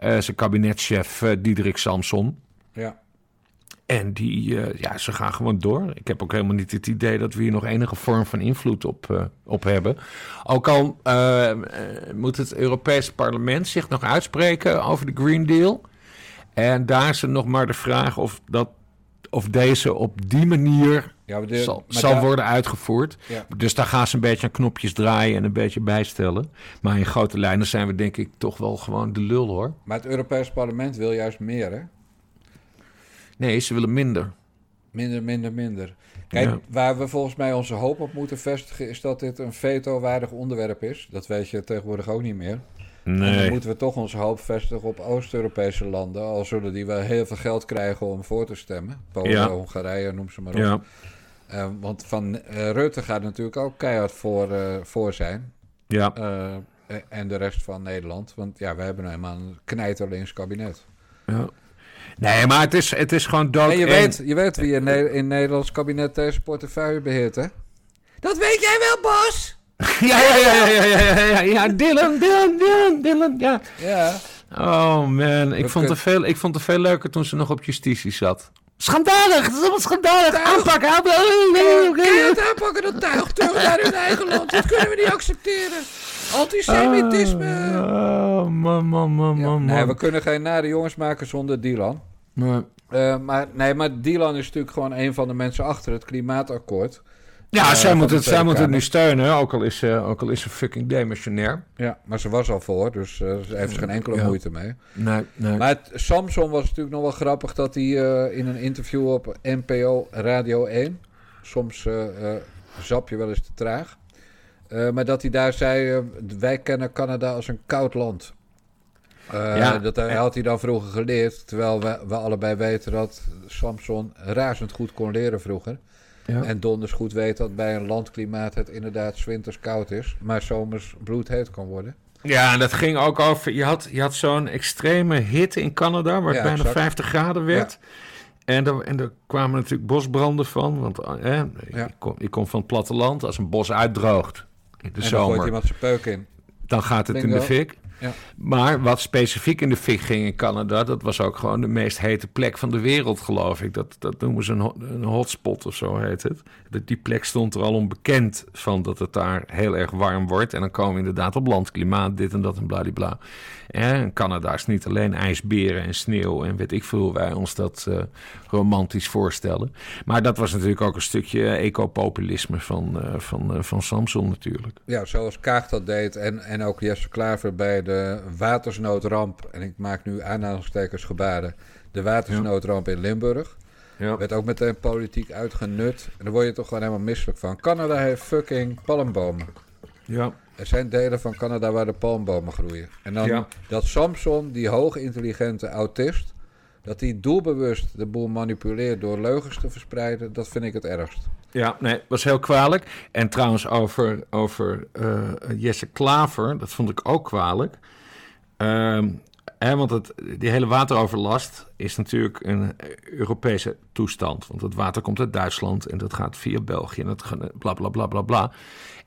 Speaker 3: zijn kabinetchef eh, Diederik Samson.
Speaker 1: Ja.
Speaker 3: En die, eh, ja, ze gaan gewoon door. Ik heb ook helemaal niet het idee dat we hier nog enige vorm van invloed op, eh, op hebben. Ook al eh, eh, moet het Europese parlement zich nog uitspreken over de Green Deal. En daar is er nog maar de vraag of, dat, of deze op die manier
Speaker 1: Ja, de-
Speaker 3: zal, zal worden uitgevoerd.
Speaker 1: Ja.
Speaker 3: Dus daar gaan ze een beetje aan knopjes draaien en een beetje bijstellen. Maar in grote lijnen zijn we denk ik toch wel gewoon de lul hoor.
Speaker 1: Maar het Europees Parlement wil juist meer, hè?
Speaker 3: Nee, ze willen minder.
Speaker 1: Minder, minder, minder. Kijk, waar we volgens mij onze hoop op moeten vestigen... is dat dit een veto-waardig onderwerp is. Dat weet je tegenwoordig ook niet meer. Nee. En dan moeten we toch onze hoop vestigen op Oost-Europese landen. Al zullen die wel heel veel geld krijgen om voor te stemmen. Polen, Hongarije, noem ze maar op. Ja. Uh, want van uh, Rutte gaat natuurlijk ook keihard voor, uh, voor zijn.
Speaker 3: Ja.
Speaker 1: en de rest van Nederland. Want ja, we hebben helemaal een knijterlinks kabinet.
Speaker 3: Ja. Nee, maar het is, het is gewoon dood.
Speaker 1: En je, weet, je weet wie in, ne in Nederlands kabinet deze portefeuille beheert, hè? Dat weet jij wel, Bos!
Speaker 3: ja, ja, ja, ja, ja, ja, ja, ja, Dylan, Dylan, Dylan, Dylan, ja.
Speaker 1: Ja.
Speaker 3: Oh man, ik vond, het veel, ik vond het veel leuker toen ze nog op justitie zat. Schandalig, dat is allemaal schandalig. Aanpakken,
Speaker 1: aanpakken. aanpakken, dat tuig terug naar hun eigen land. Dat kunnen we niet accepteren. Antisemitisme.
Speaker 3: Oh, man, man, man, man.
Speaker 1: Nee, we kunnen geen nare jongens maken zonder Dylan.
Speaker 3: Nee.
Speaker 1: Uh, maar, nee, maar Dylan is natuurlijk gewoon een van de mensen achter het klimaatakkoord.
Speaker 3: Ja, uh, zij moet het, zij moet het nu steunen, ook al is, uh, ook al is ze fucking demissionair.
Speaker 1: Ja, maar ze was al voor, dus uh, ze heeft geen enkele ja. moeite mee.
Speaker 3: Nee, nee.
Speaker 1: Maar het, Samson was natuurlijk nog wel grappig dat hij in een interview op NPO Radio 1, soms zap je wel eens te traag, maar dat hij daar zei, wij kennen Canada als een koud land. ja. Dat had hij dan vroeger geleerd, terwijl we, we allebei weten dat Samson razend goed kon leren vroeger. Ja. En donders goed weet dat bij een landklimaat het inderdaad winters koud is, maar zomers bloedheet kan worden.
Speaker 3: Ja, en dat ging ook over. Je had, je had zo'n extreme hitte in Canada, waar het bijna 50 graden werd. Ja. En, er, en er kwamen natuurlijk bosbranden van. Want eh, ik, kom, ik kom van het platteland. Als een bos uitdroogt in de
Speaker 1: en
Speaker 3: zomer.
Speaker 1: Dan gooit iemand zijn peuk in.
Speaker 3: Dan gaat het in de fik.
Speaker 1: Ja.
Speaker 3: Maar wat specifiek in de fik ging in Canada, dat was ook gewoon de meest hete plek van de wereld, geloof ik. Dat, dat noemen ze een, een hotspot of zo heet het. Die plek stond er al onbekend van dat het daar heel erg warm wordt. En dan komen we inderdaad op landklimaat, dit en dat en bladibla. En Canada is niet alleen ijsberen en sneeuw en weet ik veel hoe wij ons dat uh, romantisch voorstellen. Maar dat was natuurlijk ook een stukje ecopopulisme van, uh, van, uh, van Samson natuurlijk.
Speaker 1: Ja, zoals Kaag dat deed en, en ook Jesse Klaver bij de watersnoodramp. En ik maak nu aanhalingstekens gebaren. De watersnoodramp in Limburg. Ja. Werd ook meteen politiek uitgenut. En daar word je toch gewoon helemaal misselijk van. Canada heeft fucking palmbomen.
Speaker 3: Ja.
Speaker 1: Er zijn delen van Canada waar de palmbomen groeien. En dan dat Samson, die hoogintelligente autist, dat hij doelbewust de boel manipuleert door leugens te verspreiden, dat vind ik het ergst.
Speaker 3: Ja, nee, was heel kwalijk. En trouwens over, over uh, Jesse Klaver, dat vond ik ook kwalijk. Uh, hè, want het, die hele wateroverlast is natuurlijk een Europese toestand. Want het water komt uit Duitsland en dat gaat via België en dat bla bla bla bla bla.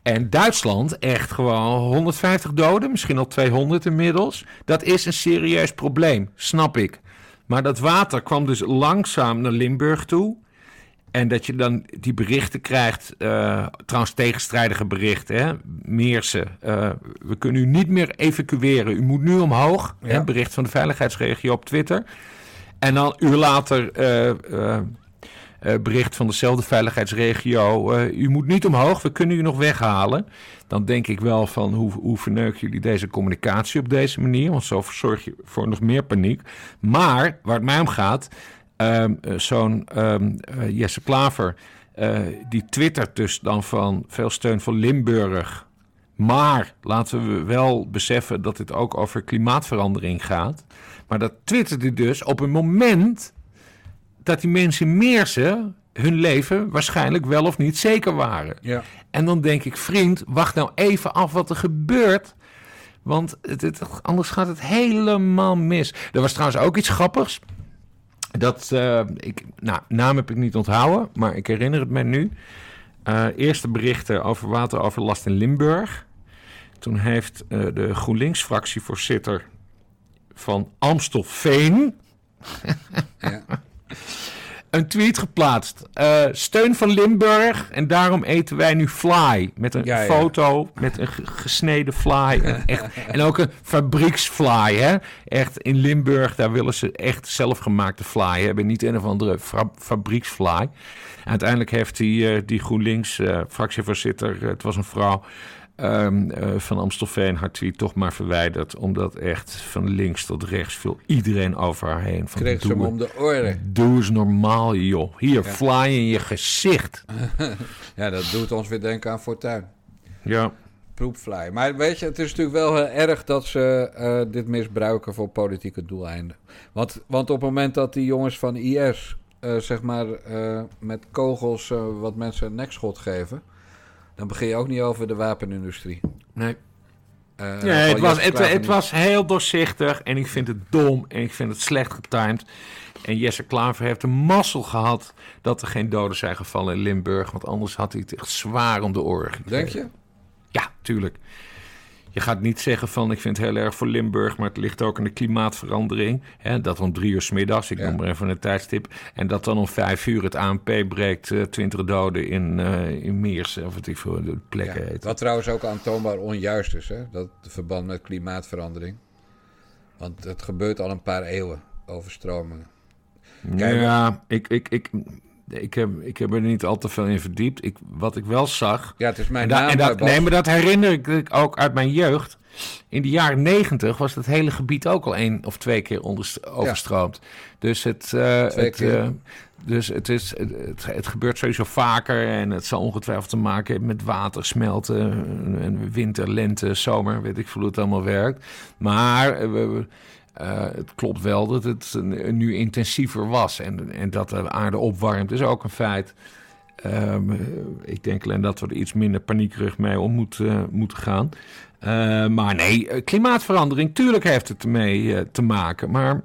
Speaker 3: En Duitsland, echt gewoon 150 doden, misschien al 200 inmiddels. Dat is een serieus probleem, snap ik. Maar dat water kwam dus langzaam naar Limburg toe. En dat je dan die berichten krijgt, uh, trouwens tegenstrijdige berichten. Hè? Meersen, uh, we kunnen u niet meer evacueren. U moet nu omhoog. Ja. Hè? Bericht van de veiligheidsregio op Twitter. En dan een uur later uh, bericht van dezelfde veiligheidsregio. u moet niet omhoog, we kunnen u nog weghalen. Dan denk ik wel van hoe, hoe verneuken jullie deze communicatie op deze manier? Want zo zorg je voor nog meer paniek. Maar waar het mij om gaat Um, Zo'n um, uh, Jesse Klaver, uh, die twittert dus dan van veel steun voor Limburg. Maar laten we wel beseffen dat dit ook over klimaatverandering gaat. Maar dat twittert hij dus op een moment dat die mensen Meersen hun leven waarschijnlijk wel of niet zeker waren.
Speaker 1: Ja.
Speaker 3: En dan denk ik, vriend, wacht nou even af wat er gebeurt. Want het, het, anders gaat het helemaal mis. Er was trouwens ook iets grappigs. Dat, uh, ik, nou, naam heb ik niet onthouden, maar ik herinner het mij nu. Uh, eerste berichten over wateroverlast in Limburg. Toen heeft uh, de GroenLinks-fractievoorzitter van Amstelveen... ja. een tweet geplaatst. Uh, steun van Limburg en daarom eten wij nu fly. Met een ja, foto ja. met een gesneden fly. en, echt, en ook een fabrieksfly. Hè? Echt in Limburg, daar willen ze echt zelfgemaakte fly hebben. Niet een of andere fa fabrieksfly. uiteindelijk heeft die, uh, die GroenLinks uh, fractievoorzitter, het was een vrouw... um, uh, van Amstelveen haar tweet toch maar verwijderd. Omdat echt van links tot rechts viel iedereen over haar heen. Van,
Speaker 1: Kreeg ze hem om de oren.
Speaker 3: Doe eens normaal, joh. Hier, ja. fly in je gezicht.
Speaker 1: ja, dat doet ons weer denken aan Fortuin.
Speaker 3: Ja.
Speaker 1: Proepfly. Maar weet je, het is natuurlijk wel heel erg dat ze uh, dit misbruiken voor politieke doeleinden. Want, want op het moment dat die jongens van IS, uh, zeg maar, met kogels wat mensen een nekschot geven dan begin je ook niet over de wapenindustrie.
Speaker 3: Nee. Uh, nee, het was, het, het was heel doorzichtig en ik vind het dom en ik vind het slecht getimed. En Jesse Klaver heeft een mazzel gehad dat er geen doden zijn gevallen in Limburg. Want anders had hij het echt zwaar om de oren gekregen.
Speaker 1: Denk je?
Speaker 3: Ja, tuurlijk je gaat niet zeggen van ik vind het heel erg voor Limburg, maar het ligt ook aan de klimaatverandering. Hè, dat om drie uur s middags, ik noem maar even een tijdstip. En dat dan om vijf uur het ANP breekt uh, twintig doden in, uh, in Meers, of wat ik voor de plekken ja, heet.
Speaker 1: Wat trouwens ook aantoonbaar onjuist is, hè? dat verband met klimaatverandering. Want het gebeurt al een paar eeuwen, overstromingen.
Speaker 3: Kijk, ja, ik, ik, ik, ik heb, ik heb er niet al te veel in verdiept. Ik, wat ik wel zag.
Speaker 1: Ja, het is mijn
Speaker 3: en
Speaker 1: naam. En
Speaker 3: dat, nee, maar dat herinner ik ook uit mijn jeugd. In de jaren negentig was het hele gebied ook al één of twee keer overstroomd. Dus het. Uh, het uh, dus het, is, het, het, gebeurt sowieso vaker en het zal ongetwijfeld te maken hebben met water smelten, en winter, lente, zomer, weet ik veel hoe het allemaal werkt. Maar we, uh, het klopt wel dat het nu intensiever was en, en dat de aarde opwarmt is ook een feit. Um, ik denk alleen dat we er iets minder paniekerig mee om moet, uh, moeten gaan. Uh, maar nee, klimaatverandering, tuurlijk heeft het ermee te maken. Maar...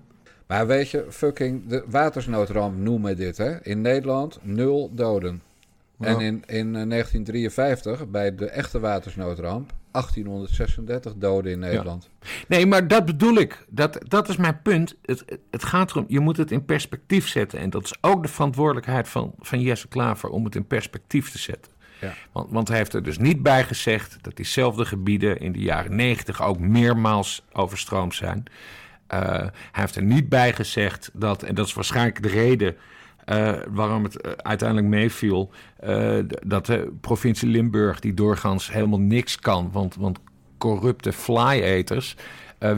Speaker 1: maar weet je, fucking de watersnoodramp noemen dit, hè? In Nederland nul doden. En in, in 1953, bij de echte watersnoodramp, 1836 doden in Nederland.
Speaker 3: Nee, maar dat bedoel ik. Dat, dat is mijn punt. Het, het gaat erom, je moet het in perspectief zetten. En dat is ook de verantwoordelijkheid van, van Jesse Klaver om het in perspectief te zetten. Ja. Want, want hij heeft er dus niet bij gezegd dat diezelfde gebieden in de jaren 90 ook meermaals overstroomd zijn. Uh, hij heeft er niet bij gezegd dat, en dat is waarschijnlijk de reden uh, waarom het uh, uiteindelijk meeviel, uh, dat de provincie Limburg, die doorgaans helemaal niks kan, want, want corrupte fly-eters,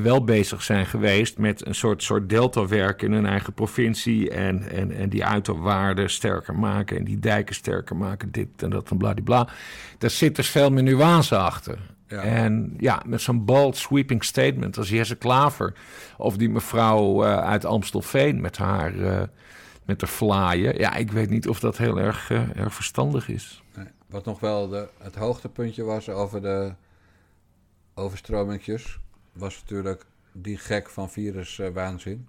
Speaker 3: wel bezig zijn geweest met een soort, soort deltawerk in hun eigen provincie en, en, en die uiterwaarden sterker maken en die dijken sterker maken, dit en dat en bladibla. Daar zit dus veel meer nuance achter. Ja. En ja, met zo'n bold sweeping statement als Jesse Klaver of die mevrouw uit Amstelveen met haar met de flaaien. Ja, ik weet niet of dat heel erg, uh, erg verstandig is.
Speaker 1: Nee. Wat nog wel de, het hoogtepuntje was over de overstromingjes, was natuurlijk die gek van viruswaanzin.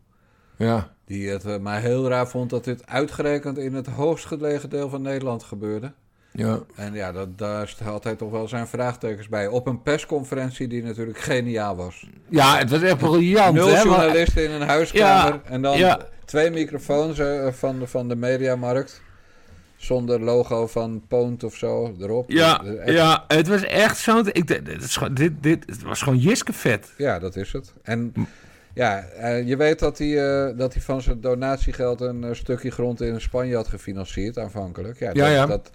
Speaker 3: Uh, ja.
Speaker 1: Die het uh, maar heel raar vond dat dit uitgerekend in het hoogst gelegen deel van Nederland gebeurde.
Speaker 3: Ja.
Speaker 1: En ja, dat, daar stelt hij toch wel zijn vraagtekens bij. Op een persconferentie die natuurlijk geniaal was.
Speaker 3: Ja, het was echt briljant.
Speaker 1: Nul journalisten in een huiskamer. Ja, en dan ja. twee microfoons uh, van, de, van de mediamarkt. Zonder logo van Poont of zo erop.
Speaker 3: Ja, ja het was echt zo. Ik, dit, dit, dit, het was gewoon Jiske vet.
Speaker 1: Ja, dat is het. En ja, uh, je weet dat hij, uh, dat hij van zijn donatiegeld een stukje grond in Spanje had gefinancierd aanvankelijk. Ja,
Speaker 3: ja,
Speaker 1: dat,
Speaker 3: ja.
Speaker 1: Dat,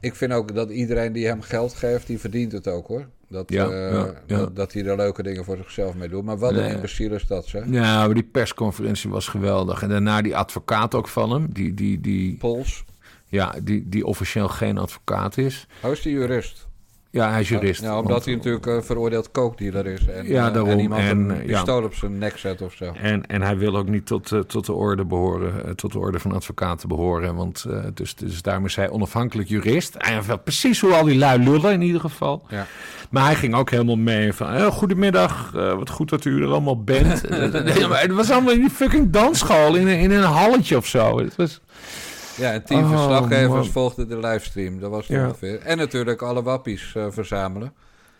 Speaker 1: ik vind ook dat iedereen die hem geld geeft, die verdient het ook hoor. Dat,
Speaker 3: ja,
Speaker 1: uh,
Speaker 3: ja, ja.
Speaker 1: dat, dat, hij er leuke dingen voor zichzelf mee doet. Maar wat
Speaker 3: Nee.
Speaker 1: een imbeciel is dat, zeg.
Speaker 3: Ja, maar die persconferentie was geweldig. En daarna die advocaat ook van hem. Die, die, die,
Speaker 1: Pols.
Speaker 3: ja, die, die officieel geen advocaat is.
Speaker 1: Hij is die jurist.
Speaker 3: Ja, hij is jurist.
Speaker 1: Ja, omdat
Speaker 3: Want-
Speaker 1: hij natuurlijk een veroordeeld kookdealer is. En,
Speaker 3: Ja,
Speaker 1: eh,
Speaker 3: daarom.
Speaker 1: En iemand
Speaker 3: En,
Speaker 1: een
Speaker 3: eh, ja.
Speaker 1: pistool op zijn nek zet of zo.
Speaker 3: En, en hij wil ook niet tot, eh, tot de orde behoren, eh, tot de orde van advocaten behoren. Want eh, dus, dus daarom is hij onafhankelijk jurist. Hij weet precies hoe al die lui lullen in ieder geval.
Speaker 1: Ja.
Speaker 3: Maar hij ging ook helemaal mee van, eh, goedemiddag, eh, wat goed dat u er allemaal bent. Nee, maar het was allemaal in die fucking dansschool, in, een- in een halletje of zo. Het was,
Speaker 1: Ja, en tien
Speaker 3: Oh,
Speaker 1: verslaggevers
Speaker 3: man.
Speaker 1: volgden de livestream. Dat was het
Speaker 3: Ja.
Speaker 1: ongeveer. En natuurlijk alle wappies eh, verzamelen.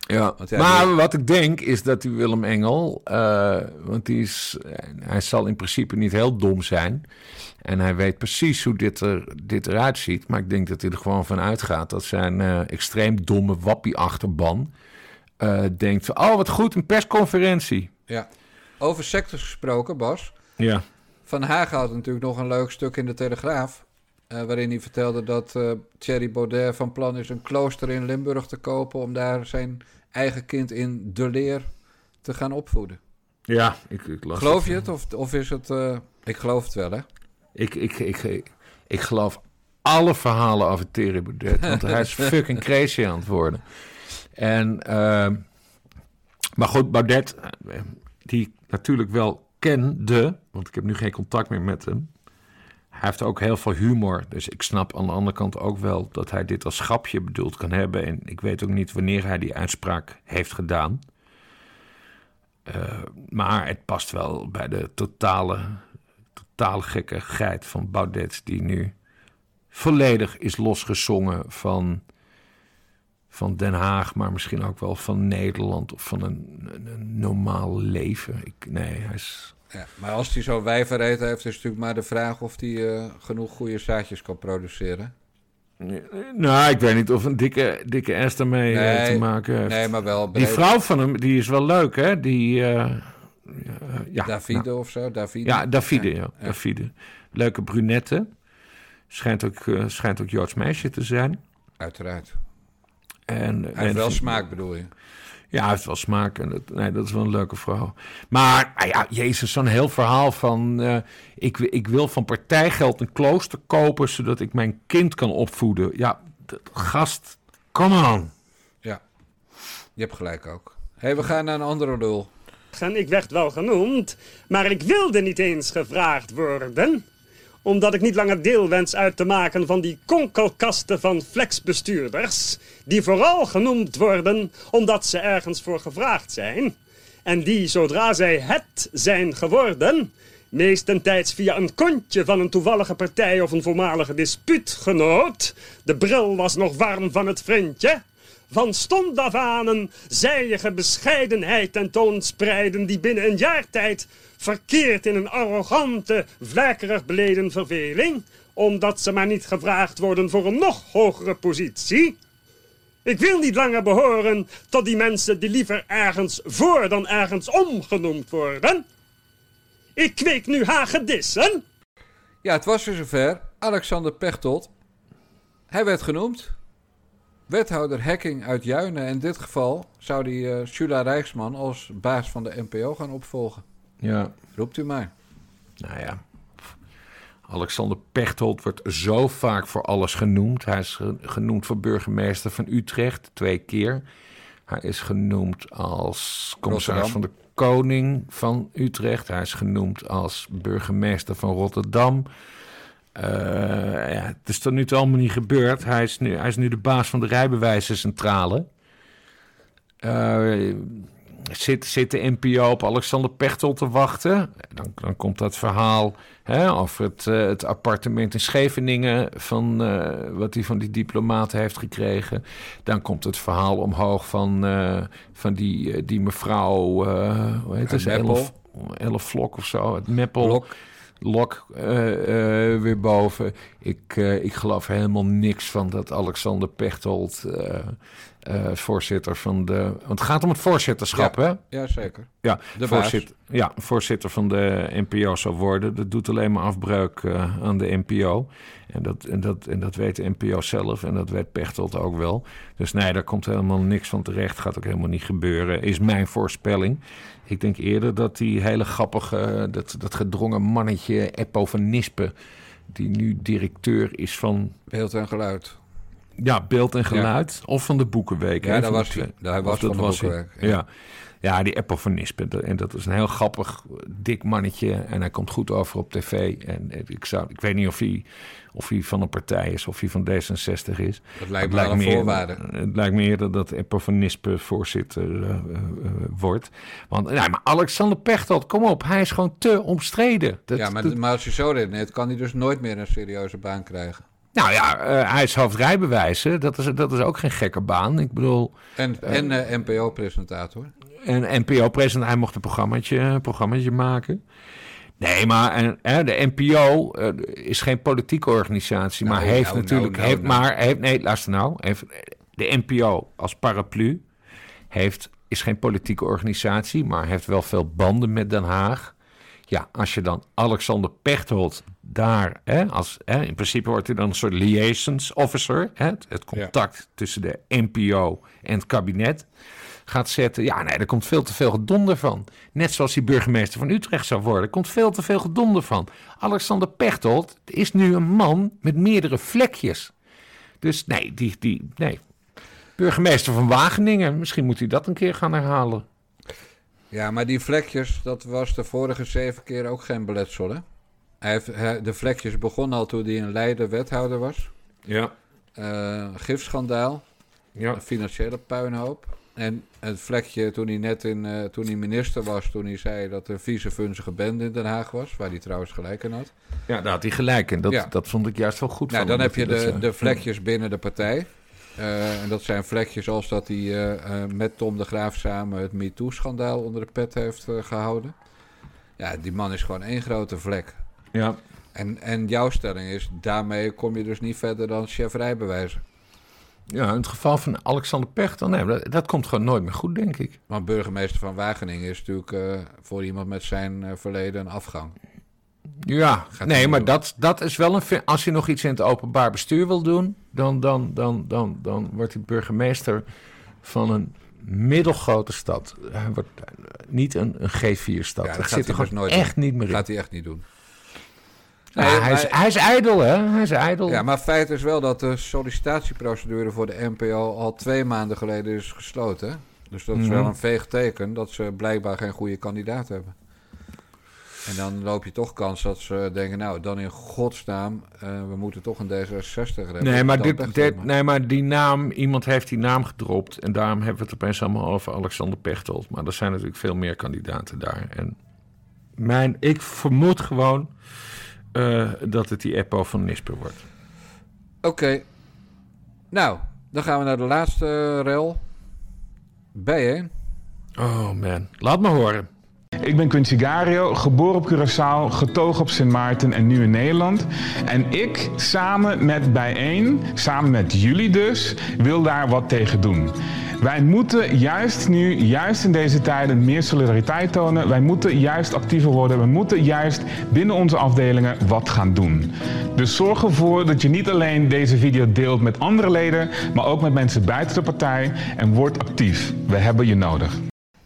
Speaker 3: Ja,
Speaker 1: Want ja,
Speaker 3: maar
Speaker 1: die-
Speaker 3: wat ik denk is dat die Willem Engel, eh, want die is, hij zal in principe niet heel dom zijn. En hij weet precies hoe dit, er, dit eruit ziet. Maar ik denk dat hij er gewoon van uitgaat dat zijn eh, extreem domme wappie-achterban eh, denkt van, oh wat goed, een persconferentie.
Speaker 1: Ja. Over sectes gesproken, Bas.
Speaker 3: Ja,
Speaker 1: Van Hagen had natuurlijk nog een leuk stuk in de Telegraaf. Waarin hij vertelde dat uh, Thierry Baudet van plan is een klooster in Limburg te kopen om daar zijn eigen kind in de leer te gaan opvoeden.
Speaker 3: Ja, ik, ik las
Speaker 1: Geloof je het of, of is het... Uh, ik geloof het wel, hè?
Speaker 3: Ik, ik, ik, ik, geloof alle verhalen over Thierry Baudet, want hij is fucking crazy aan het worden. En, uh, maar goed, Baudet, die natuurlijk wel kende, want ik heb nu geen contact meer met hem. Hij heeft ook heel veel humor. Dus ik snap aan de andere kant ook wel dat hij dit als grapje bedoeld kan hebben. En ik weet ook niet wanneer hij die uitspraak heeft gedaan. Uh, maar het past wel bij de totale, totale gekkigheid van Baudet, die nu volledig is losgezongen van, van Den Haag, maar misschien ook wel van Nederland of van een, een, normaal leven. Ik, nee, hij is
Speaker 1: ja, maar als hij zo wijverheid heeft, is natuurlijk maar de vraag of hij uh, genoeg goede zaadjes kan produceren.
Speaker 3: Nou, ik weet niet of een dikke, dikke S daarmee nee, te maken heeft.
Speaker 1: Nee, maar wel.
Speaker 3: Die vrouw van hem, die is wel leuk, hè? Die. Uh,
Speaker 1: ja, Davide nou. of zo? Davide?
Speaker 3: Ja, Davide, ja. ja. Davide. Leuke brunette. Schijnt ook, schijnt ook Joods meisje te zijn.
Speaker 1: Uiteraard.
Speaker 3: En,
Speaker 1: heeft wel smaak, bedoel je?
Speaker 3: Ja, hij heeft wel smaak. En dat, nee, dat is wel een leuke vrouw. Maar, ah ja, Jezus, zo'n heel verhaal van... Uh, ik, ik wil van partijgeld een klooster kopen... zodat ik mijn kind kan opvoeden. Ja, gast, come on.
Speaker 1: Ja, je hebt gelijk ook. hey, we gaan naar een andere lul.
Speaker 6: Ik werd wel genoemd, maar ik wilde niet eens gevraagd worden omdat ik niet langer deel wens uit te maken van die konkelkasten van flexbestuurders... die vooral genoemd worden omdat ze ergens voor gevraagd zijn... en die, zodra zij het zijn geworden... meestentijds via een kontje van een toevallige partij of een voormalige dispuutgenoot... de bril was nog warm van het vriendje... Van stond af aan een zijige bescheidenheid tentoonspreiden... die binnen een jaar tijd verkeert in een arrogante, vlekkerig beleden verveling... omdat ze maar niet gevraagd worden voor een nog hogere positie... Ik wil niet langer behoren tot die mensen die liever ergens voor dan ergens om genoemd worden. Ik kweek nu hagedissen.
Speaker 1: Ja, het was weer zover. Alexander Pechtold. Hij werd genoemd. Wethouder hacking uit Juinen. In dit geval zou die uh, Shula Rijksman als baas van de NPO gaan opvolgen.
Speaker 3: Ja.
Speaker 1: Roept u maar.
Speaker 3: Nou ja. Alexander Pechtold wordt zo vaak voor alles genoemd. Hij is genoemd voor burgemeester van Utrecht twee keer. Hij is genoemd als commissaris van de Koning van Utrecht. Hij is genoemd als burgemeester van Rotterdam. Uh, ja, het is tot nu toe allemaal niet gebeurd. Hij is nu, hij is nu de baas van de rijbewijzencentrale. Uh, zit, zit de NPO op Alexander Pechtel te wachten. Dan, dan komt dat verhaal hè, over het, uh, het appartement in Scheveningen... Van, wat hij van die diplomaten heeft gekregen. Dan komt het verhaal omhoog van, van die, die mevrouw... hoe heet het? Elf, Elf Vlok of zo, het Meppel. Lok weer boven. Ik, ik geloof helemaal niks van dat Alexander Pechtold uh, voorzitter van de. Want het gaat om het voorzitterschap,
Speaker 1: ja,
Speaker 3: hè?
Speaker 1: Ja, zeker.
Speaker 3: Ja, de voorzitter, ja, voorzitter van de NPO zou worden. Dat doet alleen maar afbreuk uh, aan de NPO. En dat, en, dat, en dat weet de NPO zelf en dat weet Pechtold ook wel. Dus nee, daar komt helemaal niks van terecht. Gaat ook helemaal niet gebeuren, is mijn voorspelling. Ik denk eerder dat die hele grappige, dat, dat gedrongen mannetje Eppo van Nispen... die nu directeur is van...
Speaker 1: Beeld en Geluid.
Speaker 3: Ja, beeld en geluid. Of van de Boekenweek.
Speaker 1: Ja, daar was hij. Daar was van de Boekenweek.
Speaker 3: Ja. ja. die Nispen. En dat is een heel grappig, dik mannetje. En hij komt goed over op tv. En ik, zou, ik weet niet of hij, of hij van een partij is, of hij van D66 is.
Speaker 1: Dat lijkt me een voorwaarde.
Speaker 3: Het lijkt me eerder dat Nispen voorzitter uh, uh, wordt. Want nou, maar Alexander Pechtold, kom op. Hij is gewoon te omstreden.
Speaker 1: Dat, ja, maar, dat... maar als je zo redeneert, kan hij dus nooit meer een serieuze baan krijgen.
Speaker 3: Nou ja, uh, hij is hoofdrijbewijzen. Dat is, dat is ook geen gekke baan. Ik bedoel...
Speaker 1: En, uh, en uh, NPO-presentator.
Speaker 3: En NPO-presentator. Hij mocht een programmaatje, programmaatje maken. Nee, maar en, de NPO is geen politieke organisatie. Nou, maar heeft nou, natuurlijk... Nou, heeft, nou. Maar heeft, nee, luister nou. Heeft, de NPO als paraplu heeft, is geen politieke organisatie... maar heeft wel veel banden met Den Haag... Ja, als je dan Alexander Pechtold daar, hè, als, hè, in principe wordt hij dan een soort liaisons officer, hè, het, contact tussen de NPO en het kabinet gaat zetten. Ja, nee, er komt veel te veel gedonder van. Net zoals die burgemeester van Utrecht zou worden. Er komt veel te veel gedonder van. Alexander Pechtold is nu een man met meerdere vlekjes. Dus nee, die, die, nee. Burgemeester van Wageningen, misschien moet hij dat een keer gaan herhalen.
Speaker 1: Ja, maar die vlekjes, dat was de vorige zeven keer ook geen beletsel, hè? Hij heeft, de vlekjes begonnen al toen hij in Leiden wethouder was.
Speaker 3: Ja.
Speaker 1: Uh, gifschandaal. Ja. Een financiële puinhoop. En het vlekje toen hij net in, uh, toen hij minister was, toen hij zei dat er vieze vunzige bende in Den Haag was, waar hij trouwens gelijk in had.
Speaker 3: Ja, daar had hij gelijk in. Dat, ja. dat vond ik juist wel goed.
Speaker 1: Nou,
Speaker 3: van
Speaker 1: dan heb je de, de vlekjes binnen de partij. Uh, en dat zijn vlekjes als dat hij uh, met Tom de Graaf samen het MeToo-schandaal onder de pet heeft gehouden. Ja, die man is gewoon één grote vlek.
Speaker 3: Ja.
Speaker 1: En, en jouw stelling is, daarmee kom je dus niet verder dan chef rijbewijzen.
Speaker 3: Ja, in het geval van Alexander Pechtel, nee, dat, dat, komt gewoon nooit meer goed, denk ik.
Speaker 1: Want burgemeester van Wageningen is natuurlijk voor iemand met zijn verleden een afgang.
Speaker 3: Ja, nee, maar dat, dat is wel een. Als je nog iets in het openbaar bestuur wil doen, dan, dan, dan, dan, dan wordt hij burgemeester van een middelgrote stad. Hij wordt niet een, een G4-stad. Ja, dat, zit er gewoon nooit echt niet meer in.
Speaker 1: gaat hij echt niet doen.
Speaker 3: Nee, hij, is, hij is ijdel, hè? Hij is ijdel.
Speaker 1: Ja, maar feit is wel dat de sollicitatieprocedure voor de NPO al twee maanden geleden is gesloten. Dus dat is mhm. wel een veeg teken dat ze blijkbaar geen goede kandidaat hebben. En dan loop je toch kans dat ze denken, nou, dan in godsnaam, uh, we moeten toch een D66 hebben.
Speaker 3: Nee maar, dit, dit, nee, maar die naam, iemand heeft die naam gedropt. En daarom hebben we het opeens allemaal over Alexander Pechtold. Maar er zijn natuurlijk veel meer kandidaten daar. En mijn, ik vermoed gewoon uh, dat het die Eppo van Nisper wordt.
Speaker 1: Oké. Nou, dan gaan we naar de laatste rel. B1.
Speaker 3: Oh man, laat me horen.
Speaker 7: Ik ben Quincy Gario, geboren op Curaçao, getogen op Sint Maarten en nu in Nederland. En ik samen met Bijeen, samen met jullie dus, wil daar wat tegen doen. Wij moeten juist nu, juist in deze tijden, meer solidariteit tonen. Wij moeten juist actiever worden. We moeten juist binnen onze afdelingen wat gaan doen. Dus zorg ervoor dat je niet alleen deze video deelt met andere leden, maar ook met mensen buiten de partij en word actief. We hebben je nodig.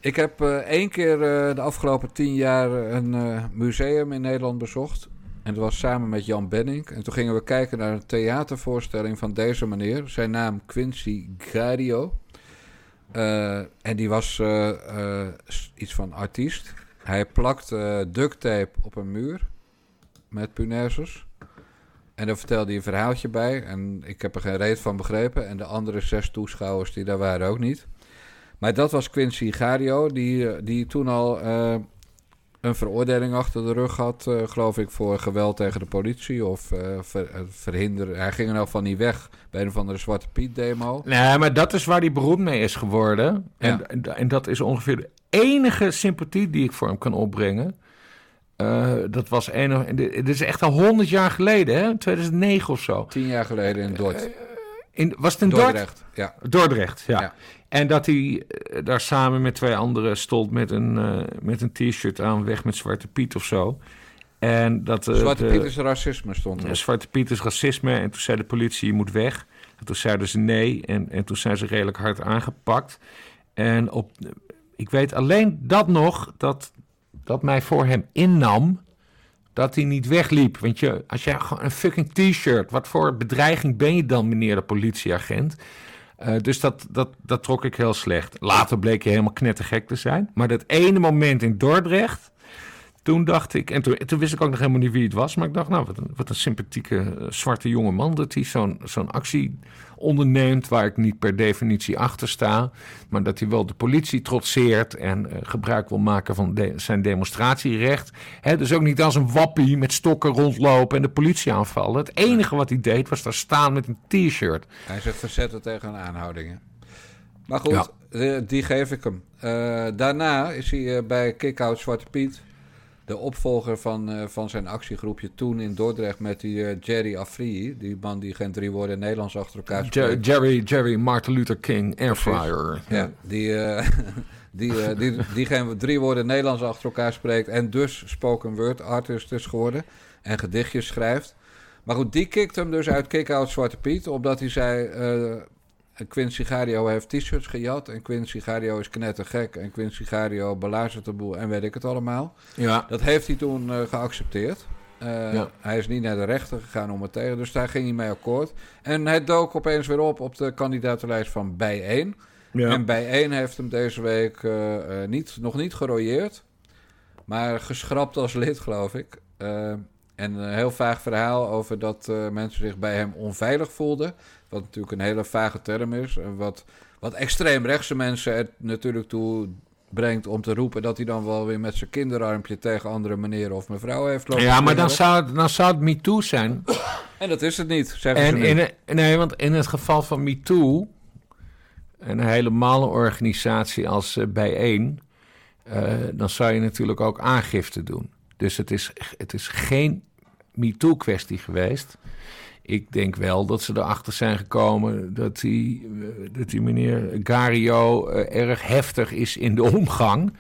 Speaker 1: Ik heb uh, één keer uh, de afgelopen tien jaar een uh, museum in Nederland bezocht. En dat was samen met Jan Benning. En toen gingen we kijken naar een theatervoorstelling van deze meneer. Zijn naam Quincy Gario. Uh, en die was iets van artiest. Hij plakt duct tape op een muur met punaises. En dan vertelde hij een verhaaltje bij. En ik heb er geen reet van begrepen. En de andere zes toeschouwers die daar waren ook niet. Maar dat was Quincy Gario, die, die toen al een veroordeling achter de rug had, uh, geloof ik, voor geweld tegen de politie of uh, ver, verhinderen. Hij ging er nou van niet weg bij een of andere Zwarte Piet demo.
Speaker 3: Nee, maar dat is waar hij beroemd mee is geworden. En, ja. en, en, dat is ongeveer de enige sympathie die ik voor hem kan opbrengen. dat was een, dit is echt al honderd jaar geleden, hè? 2009 of zo.
Speaker 1: Tien jaar geleden in Dort.
Speaker 3: In, was het in
Speaker 1: Dordrecht? Ja.
Speaker 3: Dordrecht, ja. ja. En dat hij eh, daar samen met twee anderen stond met een, uh, met een t-shirt aan, weg met Zwarte Piet of zo. En dat,
Speaker 1: uh, Zwarte Piet is racisme stond er.
Speaker 3: Zwarte Piet is racisme. En toen zei de politie, je moet weg. En toen zeiden ze nee. En, en toen zijn ze redelijk hard aangepakt. En op, ik weet alleen dat nog, dat, dat mij voor hem innam dat hij niet wegliep. Want je, als jij gewoon een fucking t-shirt, wat voor bedreiging ben je dan, meneer de politieagent? Uh, dus dat, dat, dat trok ik heel slecht. Later bleek je helemaal knettergek te zijn. Maar dat ene moment in Dordrecht, toen dacht ik, en toen, wist ik ook nog helemaal niet wie het was, maar ik dacht, nou, wat een, wat een sympathieke uh, zwarte jonge man dat hij zo'n zo'n actie onderneemt waar ik niet per definitie achter sta, maar dat hij wel de politie trotseert en uh, gebruik wil maken van de, zijn demonstratierecht. He, dus ook niet als een wappie met stokken rondlopen en de politie aanvallen. Het enige wat hij deed was daar staan met een t-shirt.
Speaker 1: Hij zich verzetten tegen aanhoudingen. Maar goed, ja. die geef ik hem. Uh, daarna is hij bij Kickout Zwarte Piet de opvolger van, uh, van zijn actiegroepje toen in Dordrecht met die uh, Jerry Afri. Die man die geen drie woorden Nederlands achter elkaar spreekt.
Speaker 3: Jerry, Jerry Martin Luther King Airfryer.
Speaker 1: Ja, die, uh, die, die, die geen drie woorden Nederlands achter elkaar spreekt. En dus spoken word artist is geworden. En gedichtjes schrijft. Maar goed, die kikt hem dus uit Kick-Out Zwarte Piet. Omdat hij zei... Quincy Gario heeft t-shirts gejat. En Quincy Gario is knettergek. En Quincy Gario belazert de boel en weet ik het allemaal.
Speaker 3: Ja.
Speaker 1: Dat heeft hij toen uh, geaccepteerd. Uh, Hij is niet naar de rechter gegaan om het tegen. Dus daar ging hij mee akkoord. En hij dook opeens weer op op de kandidatenlijst van Bijeen. Ja. En Bijeen heeft hem deze week uh, niet, nog niet gerooieerd. Maar geschrapt als lid, geloof ik. En een heel vaag verhaal over dat mensen zich bij hem onveilig voelden. Wat natuurlijk een hele vage term is. Wat, wat extreemrechtse mensen er natuurlijk toe brengt om te roepen dat hij dan wel weer met zijn kinderarmpje tegen andere meneer of mevrouw heeft lopen.
Speaker 3: Ja, maar dan zou, het, dan zou het MeToo zijn.
Speaker 1: En dat is het niet, zeggen
Speaker 3: en
Speaker 1: ze
Speaker 3: in, Nee, want in het geval van MeToo, een helemaal organisatie als uh, Bijeen, uh, dan zou je natuurlijk ook aangifte doen. Dus het is, het is geen MeToo-kwestie geweest ik denk wel dat ze erachter zijn gekomen dat die, eh, dat die meneer Gario uh, erg heftig is in de omgang.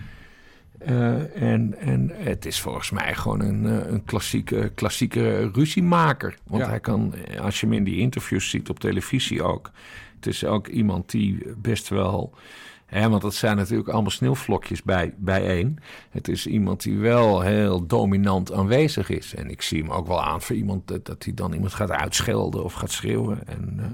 Speaker 3: Uh, en, en het is volgens mij gewoon een, een klassieke, klassieke ruziemaker. Want ja. hij kan, als je hem in die interviews ziet op televisie ook. Het is ook iemand die best wel He, want dat zijn natuurlijk allemaal sneeuwvlokjes bij, bijeen. Het is iemand die wel heel dominant aanwezig is. En ik zie hem ook wel aan voor iemand dat, dat hij dan iemand gaat uitschelden of gaat schreeuwen. En, uh,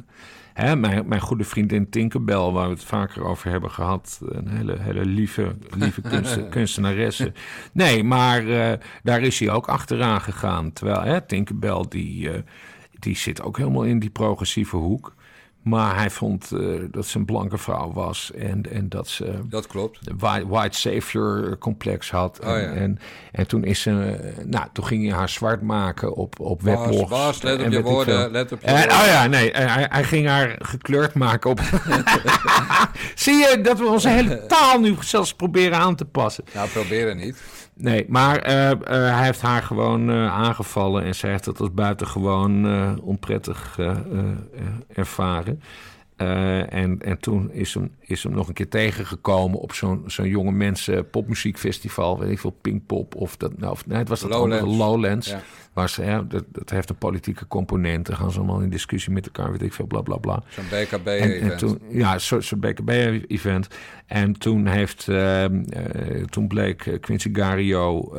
Speaker 3: hè, mijn, mijn goede vriendin Tinkerbell, waar we het vaker over hebben gehad. Een hele, hele lieve, lieve kunst, kunstenaresse. Nee, maar uh, daar is hij ook achteraan gegaan. Terwijl hè, Tinkerbell, die, uh, die zit ook helemaal in die progressieve hoek. Maar hij vond uh, dat ze een blanke vrouw was en, en dat ze.
Speaker 1: Dat klopt.
Speaker 3: White, white savior complex had.
Speaker 1: Oh,
Speaker 3: en,
Speaker 1: ja.
Speaker 3: en, en, toen is ze. Nou, toen ging hij haar zwart maken op, op webblogs.
Speaker 1: Bas, let op je woorden. Let op je
Speaker 3: en,
Speaker 1: woorden.
Speaker 3: Oh ja, nee. Hij, hij ging haar gekleurd maken op. Zie je dat we onze hele taal nu zelfs proberen aan te passen?
Speaker 1: Nou, proberen niet.
Speaker 3: Nee, maar uh, uh, hij heeft haar gewoon uh, aangevallen en zij heeft dat als buitengewoon onprettig ervaren. En, en toen is hem, is hem nog een keer tegengekomen op zo'n zo'n jonge mensen popmuziekfestival, weet ik veel, Pinkpop of dat, nou, of, nee, het was dat
Speaker 1: Lowlands.
Speaker 3: andere Lowlands.
Speaker 1: Ja.
Speaker 3: Waar ze, ja, dat, dat heeft een politieke component. Dan gaan ze allemaal in discussie met elkaar, weet ik veel, bla bla bla.
Speaker 1: Zo'n BKB
Speaker 3: En,
Speaker 1: event.
Speaker 3: en toen, ja, zo'n zo BKB-event. En toen, heeft, uh, uh, toen bleek uh, Quincy Gario,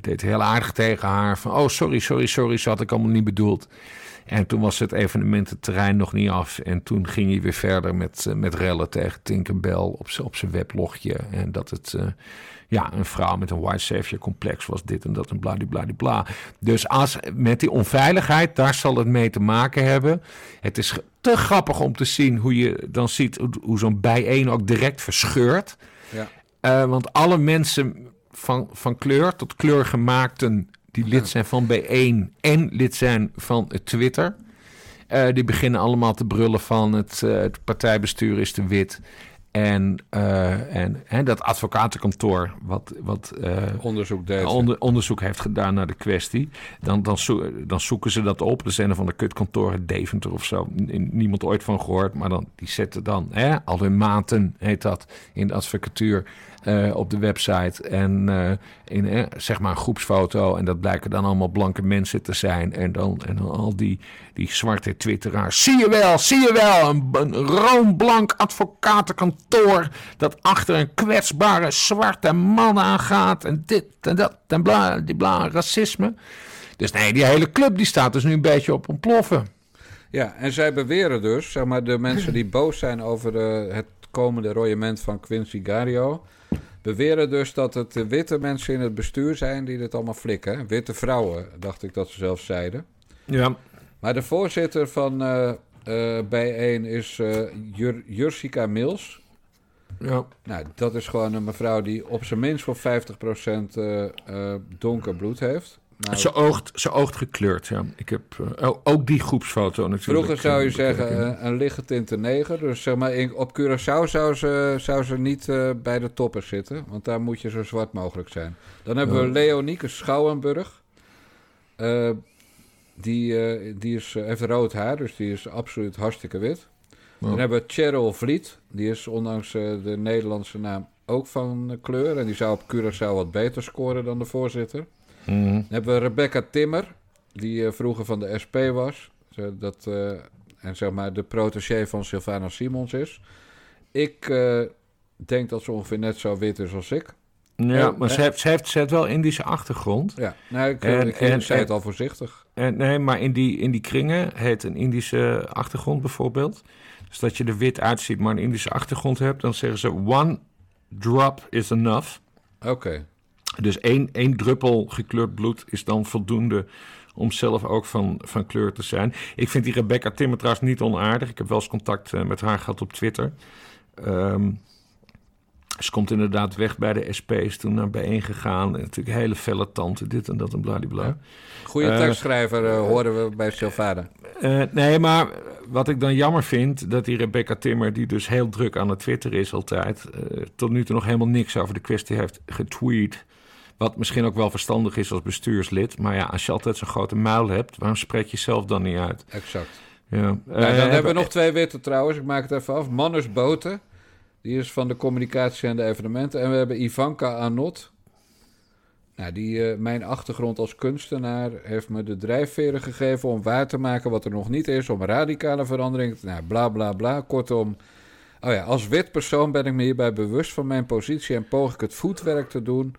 Speaker 3: deed heel aardig tegen haar. Van, oh, sorry, sorry, sorry, zo had ik allemaal niet bedoeld. En toen was het evenemententerrein nog niet af. En toen ging hij weer verder met, met rellen tegen Tinkerbell op, op zijn weblogje. En dat het ja, een vrouw met een white savior complex was dit en dat en bladibladibla. Dus als, met die onveiligheid, daar zal het mee te maken hebben. Het is te grappig om te zien hoe je dan ziet hoe, zo'n bijeen ook direct verscheurt.
Speaker 1: Ja.
Speaker 3: Uh, want alle mensen van, van kleur tot kleurgemaakten die lid zijn van B1 en lid zijn van Twitter... Uh, die beginnen allemaal te brullen van het, uh, het partijbestuur is te wit. En, uh, en, en dat advocatenkantoor, wat, wat
Speaker 1: onderzoek, deed,
Speaker 3: onder, onderzoek heeft gedaan naar de kwestie, dan, dan, zo, dan zoeken ze dat op. Er zijn er van de kutkantoren Deventer of zo, niemand ooit van gehoord, maar dan, die zetten dan hè, al hun maten, heet dat, in de advocatuur. Uh, op de website en uh, in uh, zeg maar een groepsfoto en dat blijken dan allemaal blanke mensen te zijn en dan, en dan al die, die zwarte twitteraars. Zie je wel, zie je wel, een, een room-blank advocatenkantoor dat achter een kwetsbare zwarte man aangaat en dit en dat en bla, die bla, racisme. Dus nee, die hele club die staat dus nu een beetje op ontploffen.
Speaker 1: Ja, en zij beweren dus, zeg maar, de mensen die boos zijn over de, het komende royement van Quincy Gario beweren dus dat het de witte mensen in het bestuur zijn die dit allemaal flikken. Witte vrouwen, dacht ik dat ze zelf zeiden.
Speaker 3: Ja.
Speaker 1: Maar de voorzitter van uh, uh, bijeen is uh, Jur Jursika Mills.
Speaker 3: Ja.
Speaker 1: Nou, dat is gewoon een mevrouw die op zijn minst voor 50% donker bloed heeft.
Speaker 3: Nou, ze, oogt, ze oogt gekleurd, ja. Ik heb uh, ook die groepsfoto natuurlijk.
Speaker 1: Vroeger zou je zeggen een lichtgetinte neger. Dus zeg maar, in, op Curaçao zou ze, zou ze niet bij de toppen zitten. Want daar moet je zo zwart mogelijk zijn. Dan hebben we Leonieke Schouwenburg. die die is, heeft rood haar, dus die is absoluut hartstikke wit. Dan hebben we Cheryl Vliet. Die is ondanks de Nederlandse naam ook van kleur. En die zou op Curaçao wat beter scoren dan de voorzitter. Mhm. Dan hebben we Rebecca Timmer, die uh, vroeger van de SP was. Dat, uh, en zeg maar de protégé van Sylvana Simons is. Ik uh, denk dat ze ongeveer net zo wit is als ik.
Speaker 3: Ja, maar ze heeft, ze, heeft, ze heeft wel Indische achtergrond.
Speaker 1: Ja, nou, ik, en, ik, en, zei het al voorzichtig.
Speaker 3: En, nee, maar in die, in die kringen heet een Indische achtergrond bijvoorbeeld. Dus dat je er wit uitziet, maar een Indische achtergrond hebt, dan zeggen ze one drop is enough.
Speaker 1: Oké.
Speaker 3: Dus één, één druppel gekleurd bloed is dan voldoende om zelf ook van, van kleur te zijn. Ik vind die Rebecca Timmer trouwens niet onaardig. Ik heb wel eens contact uh, met haar gehad op Twitter. Um, ze komt inderdaad weg bij de SP, is toen naar bijeen gegaan. En natuurlijk hele felle tante, dit en dat en bladibla. Ja.
Speaker 1: Goede uh, tekstschrijver uh, horen we bij Sylvana.
Speaker 3: Uh, nee, maar wat ik dan jammer vind, dat die Rebecca Timmer, die dus heel druk aan het Twitter is altijd, tot nu toe nog helemaal niks over de kwestie heeft getweet. Wat misschien ook wel verstandig is als bestuurslid. Maar ja, als je altijd zo'n grote muil hebt, waarom spreek je zelf dan niet uit?
Speaker 1: Exact.
Speaker 3: Ja. Nou,
Speaker 1: dan hebben we nog twee witte trouwens. Ik maak het even af. Manners Boten. Die is van de communicatie en de evenementen. En we hebben Ivanka Anot. Nou, die, uh, mijn achtergrond als kunstenaar heeft me de drijfveren gegeven om waar te maken wat er nog niet is, om radicale verandering. Nou, bla bla bla. Kortom, oh ja, als wit persoon ben ik me hierbij bewust van mijn positie en poog ik het voetwerk te doen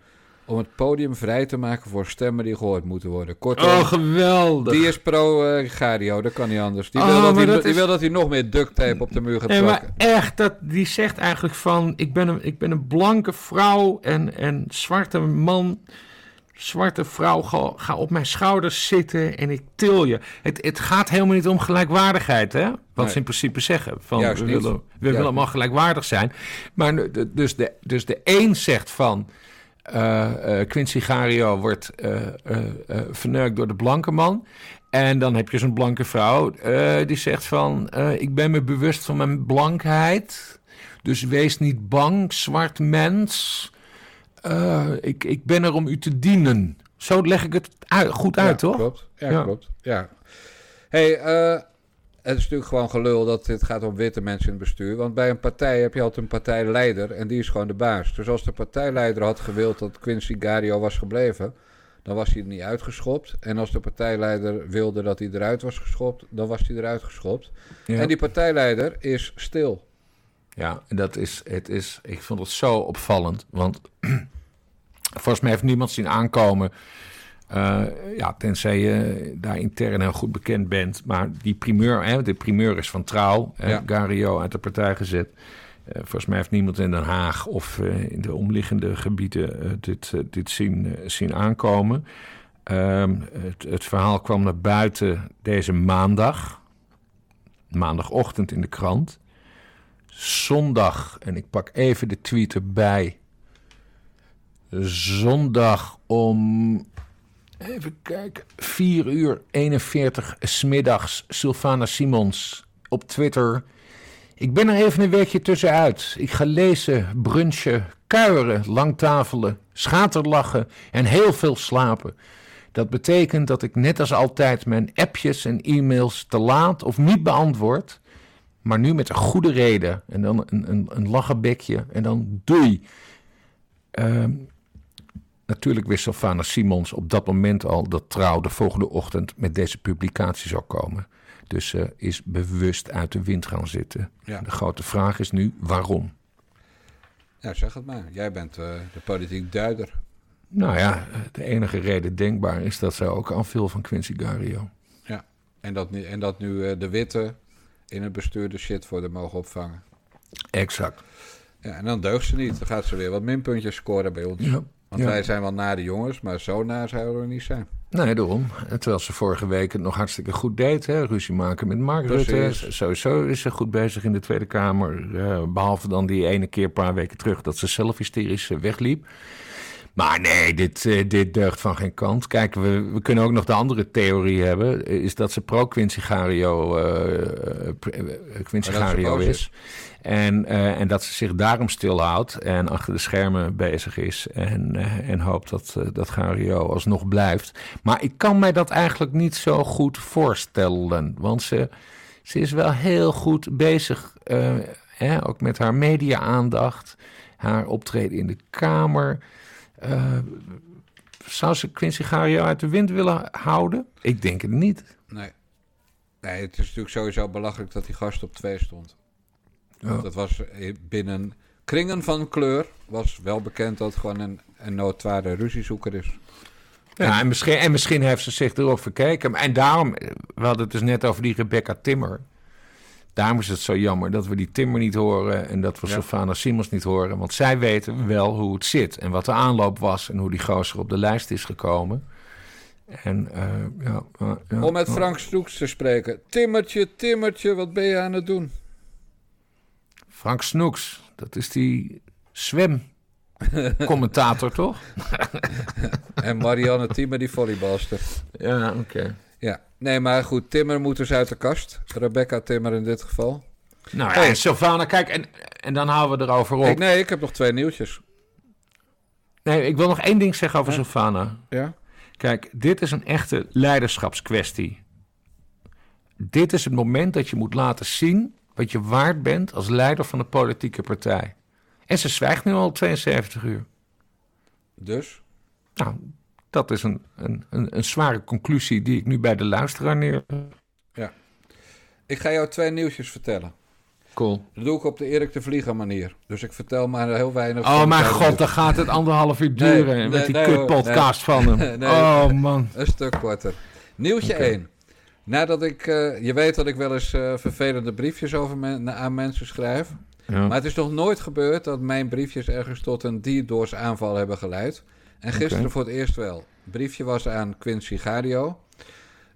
Speaker 1: om het podium vrij te maken voor stemmen die gehoord moeten worden.
Speaker 3: Kortom, oh, geweldig.
Speaker 1: Die is pro-Gario, uh, dat kan niet anders. Die, oh, wil, dat hij, dat is... wil dat hij nog meer duct tape op de muur gaat nee,
Speaker 3: plakken. Maar echt, dat, die zegt eigenlijk van... Ik ben een, ik ben een blanke vrouw en, en zwarte man... Zwarte vrouw, ga, ga, op mijn schouders zitten en ik til je. Het, het gaat helemaal niet om gelijkwaardigheid, hè? Wat nee. ze in principe zeggen. Van, we willen, we willen allemaal gelijkwaardig zijn. Maar dus de, dus de een zegt van... Uh, Quincy Gario wordt uh, verneukt door de blanke man. En dan heb je zo'n blanke vrouw die zegt van... ik ben me bewust van mijn blankheid. Dus wees niet bang, zwart mens. ik, ik ben er om u te dienen. Zo leg ik het uit, goed uit,
Speaker 1: ja,
Speaker 3: toch?
Speaker 1: Klopt. Ja, ja, klopt. Ja. hey, het is natuurlijk gewoon gelul dat dit gaat om witte mensen in het bestuur. Want bij een partij heb je altijd een partijleider en die is gewoon de baas. Dus als de partijleider had gewild dat Quincy Gario was gebleven, dan was hij er niet uitgeschopt. En als de partijleider wilde dat hij eruit was geschopt, dan was hij eruit geschopt. Ja. En die partijleider is stil.
Speaker 3: Ja, dat is, het is, ik vond het zo opvallend. Want volgens mij heeft niemand zien aankomen uh, ja, tenzij je daar intern heel goed bekend bent. Maar die primeur, hè, de primeur is van Trouw. Ja. Gario uit de partij gezet. Uh, volgens mij heeft niemand in Den Haag of uh, in de omliggende gebieden dit, dit zien, zien aankomen. Ehm, het, het, verhaal kwam naar buiten deze maandag. Maandagochtend in de krant. Zondag, en ik pak even de tweet erbij. Zondag om Even kijken. 4 uur 41 smiddags. Sylvana Simons op Twitter. Ik ben er even een weekje tussenuit. Ik ga lezen, brunchen, kuieren, langtafelen, schaterlachen en heel veel slapen. Dat betekent dat ik net als altijd mijn appjes en e-mails te laat of niet beantwoord. Maar nu met een goede reden. En dan een, een, een lachenbekje en dan doei. Uh, Natuurlijk wist Sylvana Simons op dat moment al dat Trouw de volgende ochtend met deze publicatie zou komen. Dus ze is bewust uit de wind gaan zitten. Ja. De grote vraag is nu waarom.
Speaker 1: Ja, zeg het maar. Jij bent uh, de politiek duider.
Speaker 3: Nou ja, de enige reden denkbaar is dat zij ook aanviel van Quincy Gario.
Speaker 1: Ja, en dat nu, en dat nu uh, de witte in het bestuur de shit voor de mogen opvangen.
Speaker 3: Exact.
Speaker 1: Ja, en dan deugt ze niet. Dan gaat ze weer wat minpuntjes scoren bij ons. Ja. Want wij zijn wel na de jongens, maar zo na zouden we niet zijn.
Speaker 3: Nee, daarom. Terwijl ze vorige week het nog hartstikke goed deed. Hè? Ruzie maken met Mark Rutte. Sowieso is ze goed bezig in de Tweede Kamer. Uh, behalve dan die ene keer een paar weken terug dat ze zelf hysterisch wegliep. Maar nee, dit, uh, dit deugt van geen kant. Kijk, we, we kunnen ook nog de andere theorie hebben. Is dat ze pro-Quincy Gario, uh, Quincy Gario is. En, uh, en dat ze zich daarom stilhoudt en achter de schermen bezig is. En, en hoopt dat, dat Gario alsnog blijft. Maar ik kan mij dat eigenlijk niet zo goed voorstellen. Want ze, ze is wel heel goed bezig. Hè, ook met haar media-aandacht. Haar optreden in de Kamer. Uh, zou ze Quincy Gario uit de wind willen houden? Ik denk het niet.
Speaker 1: Nee. Nee, het is natuurlijk sowieso belachelijk dat die gast op twee stond. Oh. Dat was binnen kringen van kleur. Was wel bekend dat het gewoon een, een noodware ruziezoeker is.
Speaker 3: Ja, en misschien, en misschien heeft ze zich erop verkeken. En daarom, we hadden het dus net over die Rebecca Timmer. Daarom is het zo jammer dat we die Timmer niet horen en dat we ja. Sofana Simons niet horen. Want zij weten wel hoe het zit en wat de aanloop was en hoe die gozer op de lijst is gekomen. En, uh, ja, uh, ja,
Speaker 1: Om met Frank Snoeks te spreken. Timmertje, Timmertje, wat ben je aan het doen?
Speaker 3: Frank Snoeks, dat is die zwemcommentator, toch?
Speaker 1: en Marianne Timmer, die volleybalster.
Speaker 3: Ja, oké.
Speaker 1: Ja, nee, maar goed, Timmer moet dus uit de kast. Rebecca Timmer in dit geval.
Speaker 3: Nou ja, hey. Sylvana, kijk, en, en dan houden we erover op.
Speaker 1: Ik, nee, ik heb nog twee nieuwtjes.
Speaker 3: Nee, ik wil nog één ding zeggen over ja. Sylvana.
Speaker 1: Ja?
Speaker 3: Kijk, dit is een echte leiderschapskwestie. Dit is het moment dat je moet laten zien wat je waard bent als leider van een politieke partij. En ze zwijgt nu al 72 uur.
Speaker 1: Dus?
Speaker 3: Nou, dat is een, een, een, een, zware conclusie die ik nu bij de luisteraar neer.
Speaker 1: Ja. Ik ga jou twee nieuwtjes vertellen.
Speaker 3: Cool.
Speaker 1: Dat doe ik op de Erik de Vlieger manier. Dus ik vertel maar heel weinig.
Speaker 3: Oh mijn god, dan gaat het anderhalf uur duren nee, met die nee, kutpodcast nee, van hem. oh man.
Speaker 1: Een stuk korter. Nieuwtje okay. 1. Nadat ik, uh, je weet dat ik wel eens uh, vervelende briefjes over men, aan mensen schrijf. Ja. Maar het is nog nooit gebeurd dat mijn briefjes ergens tot een DDoS aanval hebben geleid. En gisteren okay. voor het eerst wel. Het briefje was aan Quincy Gario.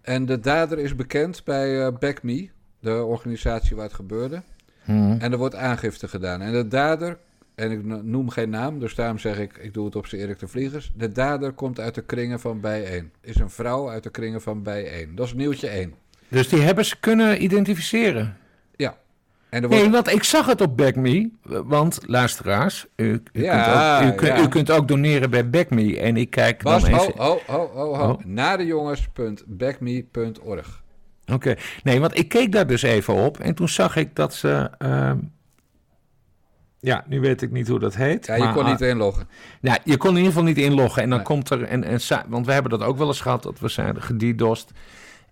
Speaker 1: En de dader is bekend bij uh, Back Me, de organisatie waar het gebeurde.
Speaker 3: Hmm.
Speaker 1: En er wordt aangifte gedaan. En de dader, en ik noem geen naam, dus daarom zeg ik, ik doe het op zijn Erik de Vliegers. De dader komt uit de kringen van Bijeen. Is een vrouw uit de kringen van Bijeen. Dat is nieuwtje 1.
Speaker 3: Dus die hebben ze kunnen identificeren?
Speaker 1: Ja.
Speaker 3: En wordt... Nee, want ik zag het op BackMe. Want luisteraars, u, u, ja, kunt, ook, u, ja. u, kunt ook doneren bij BackMe. En ik kijk
Speaker 1: Bas,
Speaker 3: dan
Speaker 1: even... Oh, oh, oh, oh, oh. Nadejongens.backme.org
Speaker 3: Oké, okay. nee, want ik keek daar dus even op en toen zag ik dat ze. Uh, ja, nu weet ik niet hoe dat heet.
Speaker 1: Ja, je
Speaker 3: maar,
Speaker 1: kon niet inloggen.
Speaker 3: Ja, je kon in ieder geval niet inloggen. En dan nee. komt er. En, en, want we hebben dat ook wel eens gehad, dat we zijn gedidost.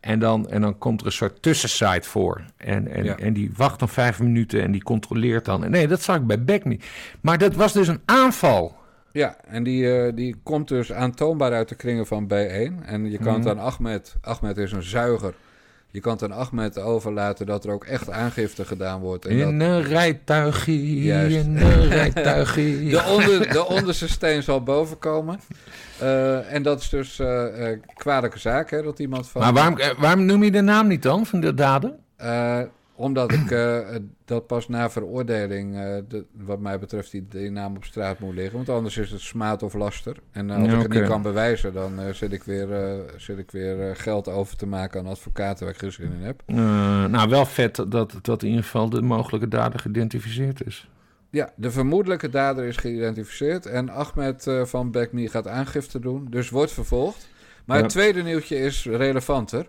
Speaker 3: En dan, en dan komt er een soort tussensite voor. En, en, ja. en die wacht dan vijf minuten en die controleert dan. Nee, dat zag ik bij Beck niet. Maar dat was dus een aanval.
Speaker 1: Ja, en die, uh, die komt dus aantoonbaar uit de kringen van B1. En je kan het aan Ahmed. Ahmed is een zuiger. Je kan het aan Ahmed overlaten dat er ook echt aangifte gedaan wordt. En
Speaker 3: in
Speaker 1: dat...
Speaker 3: een rijtuigje, Juist. in een rijtuigje.
Speaker 1: de, onder, de onderste steen zal boven komen. Uh, en dat is dus uh, uh, kwalijke zaak, hè, dat iemand van...
Speaker 3: Maar waarom, waarom noem je de naam niet dan, van de dader?
Speaker 1: Omdat ik dat pas na veroordeling, de, wat mij betreft, die, die naam op straat moet liggen. Want anders is het smaad of laster. En als ja, ik het okay. niet kan bewijzen, dan zit ik weer, zit ik weer geld over te maken aan advocaten waar ik geen zin in heb.
Speaker 3: nou, wel vet dat, dat in ieder geval de mogelijke dader geïdentificeerd is.
Speaker 1: Ja, de vermoedelijke dader is geïdentificeerd. En Ahmed van Bekmi gaat aangifte doen. Dus wordt vervolgd. Maar ja. het tweede nieuwtje is relevanter.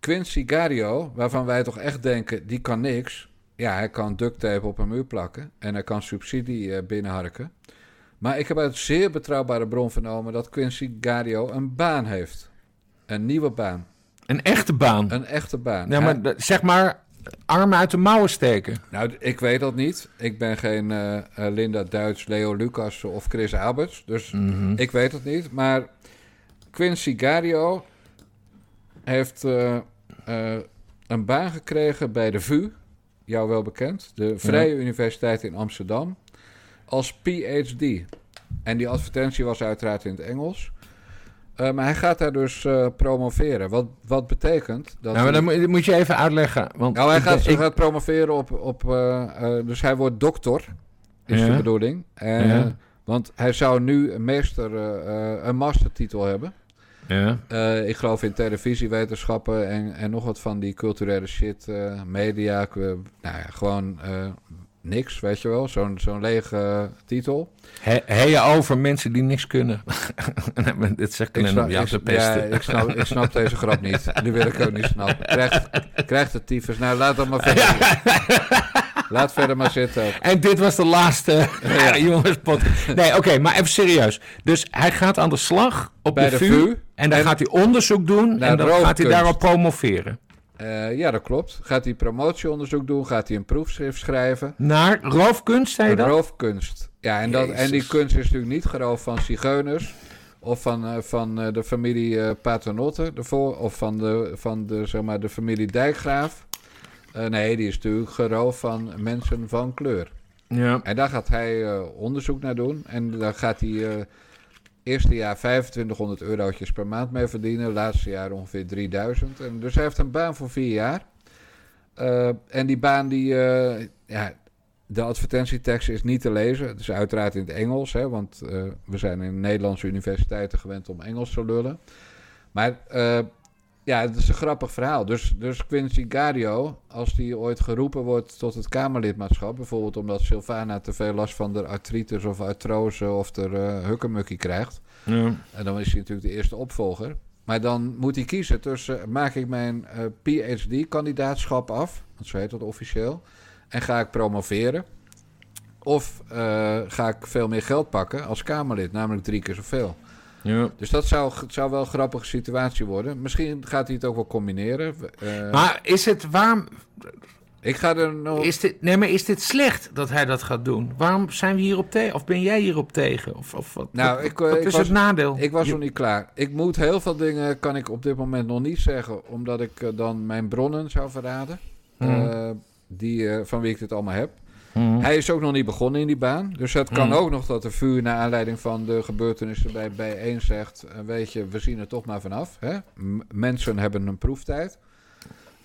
Speaker 1: Quincy Gario, waarvan wij toch echt denken, die kan niks. Ja, hij kan duct tape op een muur plakken. En hij kan subsidie uh, binnenharken. Maar ik heb uit zeer betrouwbare bron vernomen dat Quincy Gario een baan heeft. Een nieuwe baan.
Speaker 3: Een echte baan?
Speaker 1: Een echte baan.
Speaker 3: Ja, maar zeg maar armen uit de mouwen steken?
Speaker 1: Nou, ik weet dat niet. Ik ben geen uh, Linda Duits, Leo Lucas of Chris Alberts. Dus mm -hmm. ik weet het niet. Maar Quincy Gario heeft uh, een baan gekregen bij de VU. Jou wel bekend. De Vrije ja. Universiteit in Amsterdam. Als PhD. En die advertentie was uiteraard in het Engels. Uh, maar hij gaat daar dus uh, promoveren. Wat, wat betekent dat.
Speaker 3: Nou, maar dan moet je even uitleggen. Want
Speaker 1: nou, hij gaat, ik... gaat promoveren op. op uh, dus hij wordt dokter, is ja. de bedoeling. En, ja. Want hij zou nu een meester, een mastertitel hebben.
Speaker 3: Ja.
Speaker 1: Uh, ik geloof in televisiewetenschappen en, en nog wat van die culturele shit, uh, media. nou ja, gewoon niks, weet je wel. Zo'n zo'n lege titel.
Speaker 3: He, je over mensen die niks kunnen? Dit zegt ik snap,
Speaker 1: ja, ik snap, ik snap deze grap niet. Nu wil ik ook niet snappen. Krijgt, krijgt de tyfus. Nou, laat dat maar verder. Laat verder maar zitten.
Speaker 3: En dit was de laatste ja. jongens Nee, oké, maar even serieus. Dus hij gaat aan de slag op Bij de, VU, En dan gaat hij onderzoek doen. En dan gaat hij daarop promoveren.
Speaker 1: Uh, ja, dat klopt. Gaat hij promotieonderzoek doen? Gaat hij een proefschrift schrijven?
Speaker 3: Naar roofkunst, zei je dat?
Speaker 1: Roofkunst. Ja, en, dat, en die kunst is natuurlijk niet geroof van zigeuners... of van, uh, van uh, de familie Paternotte... of van, de, van de, zeg maar, de familie Dijkgraaf. Nee, die is natuurlijk geroof van mensen van kleur.
Speaker 3: Ja.
Speaker 1: En daar gaat hij onderzoek naar doen. En daar gaat hij Eerste jaar 2500 eurotjes per maand mee verdienen. Laatste jaar ongeveer 3000. En dus hij heeft een baan voor vier jaar. Uh, en die baan, die, uh, ja, de advertentietekst is niet te lezen. Het is uiteraard in het Engels, hè, want uh, we zijn in Nederlandse universiteiten gewend om Engels te lullen. Maar ja, het is een grappig verhaal. Dus, dus Quincy Gario, als die ooit geroepen wordt tot het Kamerlidmaatschap, bijvoorbeeld omdat Sylvana te veel last van de artritis of artrose of de uh, hukkemukkie krijgt,
Speaker 3: ja.
Speaker 1: en dan is hij natuurlijk de eerste opvolger. Maar dan moet hij kiezen tussen maak ik mijn uh, PhD-kandidaatschap af, want zo heet dat officieel, en ga ik promoveren. Of uh, ga ik veel meer geld pakken als Kamerlid, namelijk drie keer zoveel.
Speaker 3: Ja.
Speaker 1: Dus dat zou, zou wel een grappige situatie worden. Misschien gaat hij het ook wel combineren.
Speaker 3: Uh, maar is het waarom.
Speaker 1: Ik ga er nog.
Speaker 3: Is dit, nee, maar is dit slecht dat hij dat gaat doen? Waarom zijn we hierop tegen? Of ben jij hierop tegen? Of, of wat,
Speaker 1: nou,
Speaker 3: wat,
Speaker 1: ik,
Speaker 3: wat
Speaker 1: ik
Speaker 3: is
Speaker 1: was,
Speaker 3: het nadeel?
Speaker 1: Ik was nog niet klaar. Ik moet heel veel dingen kan ik op dit moment nog niet zeggen, omdat ik uh, dan mijn bronnen zou verraden. Mm. Uh, die, van wie ik dit allemaal heb.
Speaker 3: Mm.
Speaker 1: Hij is ook nog niet begonnen in die baan. Dus het kan mm. ook nog dat de vuur naar aanleiding van de gebeurtenissen bij bijeen zegt... Uh, weet je, we zien er toch maar vanaf. Hè? M mensen hebben een proeftijd.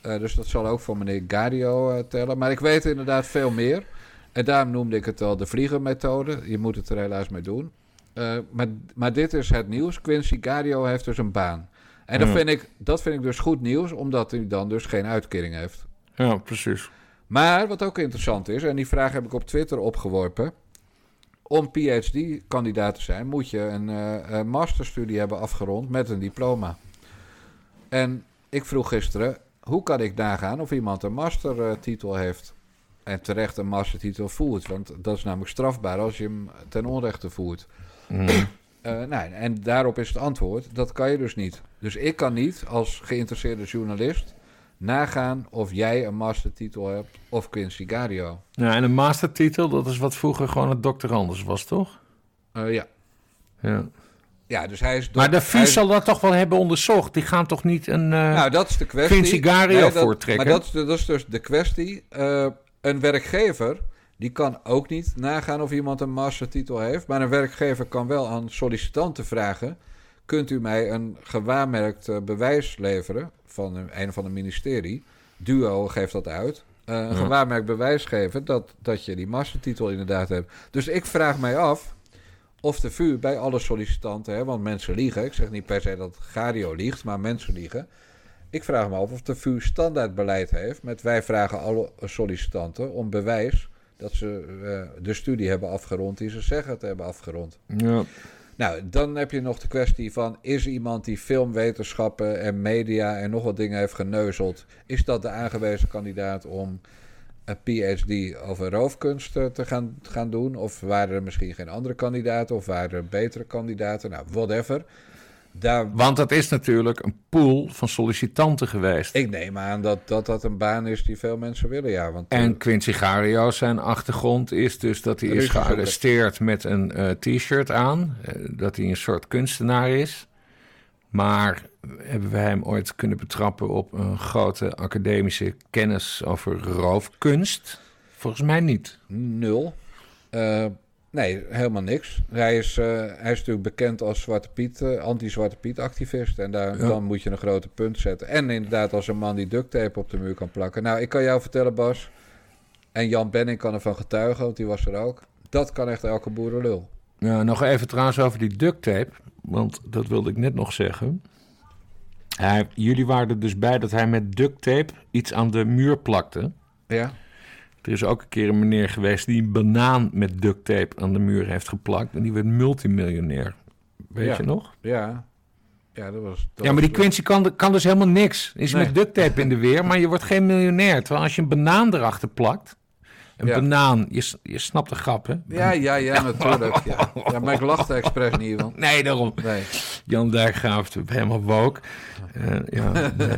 Speaker 1: Uh, dus dat zal ook voor meneer Gario uh, tellen. Maar ik weet inderdaad veel meer. En daarom noemde ik het al de vliegenmethode. Je moet het er helaas mee doen. maar, maar dit is het nieuws. Quincy Gario heeft dus een baan. En dat, vind ik, dat vind ik dus goed nieuws, omdat hij dan dus geen uitkering heeft.
Speaker 3: Ja, precies.
Speaker 1: Maar wat ook interessant is, en die vraag heb ik op Twitter opgeworpen. Om PhD-kandidaat te zijn, moet je een, uh, een masterstudie hebben afgerond met een diploma. En ik vroeg gisteren, hoe kan ik nagaan of iemand een mastertitel heeft? En terecht een mastertitel voert, want dat is namelijk strafbaar als je hem ten onrechte voert.
Speaker 3: Mm.
Speaker 1: Uh, nou, en daarop is het antwoord, dat kan je dus niet. Dus ik kan niet als geïnteresseerde journalist nagaan of jij een mastertitel hebt of Quincy Gario.
Speaker 3: Ja, en een mastertitel, dat is wat vroeger gewoon het dokter Anders was, toch?
Speaker 1: Uh, ja.
Speaker 3: Ja.
Speaker 1: Ja, dus hij is...
Speaker 3: Maar de VU zal dat toch wel hebben onderzocht? Die gaan toch niet een uh,
Speaker 1: nou, dat is de kwestie.
Speaker 3: Quincy Gario nee, dat, voortrekken?
Speaker 1: Maar dat is, dat is dus de kwestie. Uh, een werkgever, die kan ook niet nagaan of iemand een mastertitel heeft. Maar een werkgever kan wel aan sollicitanten vragen... kunt u mij een gewaarmerkt uh, bewijs leveren van een, een of ander ministerie. Duo geeft dat uit. Uh, een ja. gewaarmerkt bewijs geven dat, dat je die mastertitel inderdaad hebt. Dus ik vraag mij af of de VU bij alle sollicitanten, hè, want mensen liegen. Ik zeg niet per se dat Gario liegt, maar mensen liegen. Ik vraag me af of de VU standaardbeleid heeft met wij vragen alle sollicitanten om bewijs dat ze uh, de studie hebben afgerond die ze zeggen te hebben afgerond.
Speaker 3: Ja.
Speaker 1: Nou, dan heb je nog de kwestie van... is iemand die filmwetenschappen en media en nog wat dingen heeft geneuzeld... is dat de aangewezen kandidaat om een PhD over roofkunst te gaan, gaan doen? Of waren er misschien geen andere kandidaten? Of waren er betere kandidaten? Nou, whatever.
Speaker 3: Daar... Want dat is natuurlijk een pool van sollicitanten geweest.
Speaker 1: Ik neem aan dat dat, dat een baan is die veel mensen willen, ja. Want,
Speaker 3: en uh, Quincy Gario, zijn achtergrond is dus dat hij is gearresteerd met een uh, t-shirt aan. Uh, dat hij een soort kunstenaar is. Maar hebben we hem ooit kunnen betrappen op een grote academische kennis over roofkunst? Volgens mij niet.
Speaker 1: Nul. Nee, helemaal niks. Hij is, uh, hij is natuurlijk bekend als Zwarte Piet, uh, anti-Zwarte Piet activist. En daar, ja. dan moet je een grote punt zetten. En inderdaad als een man die duct tape op de muur kan plakken. Nou, ik kan jou vertellen Bas, en Jan Benning kan ervan getuigen, want die was er ook. Dat kan echt elke boerenlul.
Speaker 3: Ja, nog even trouwens over die duct tape. Want dat wilde ik net nog zeggen. Hij, jullie waren er dus bij dat hij met duct tape iets aan de muur plakte.
Speaker 1: Ja.
Speaker 3: Er is ook een keer een meneer geweest die een banaan met duct tape aan de muur heeft geplakt. En die werd multimiljonair. Weet
Speaker 1: Ja.
Speaker 3: je nog?
Speaker 1: Ja. Ja, dat was... dat
Speaker 3: ja, maar die Quincy kan, kan dus helemaal niks. Is
Speaker 1: Nee.
Speaker 3: met duct tape in de weer, maar je wordt geen miljonair. Terwijl als je een banaan erachter plakt... Een
Speaker 1: Ja.
Speaker 3: banaan, je, je snapt de grap, hè?
Speaker 1: Ja, ja, ja, natuurlijk. Ja. ja, maar ik lachte expres niet, want...
Speaker 3: Nee, daarom.
Speaker 1: Nee.
Speaker 3: Jan Dijkgraaf, helemaal woke. Eh, ja, nee.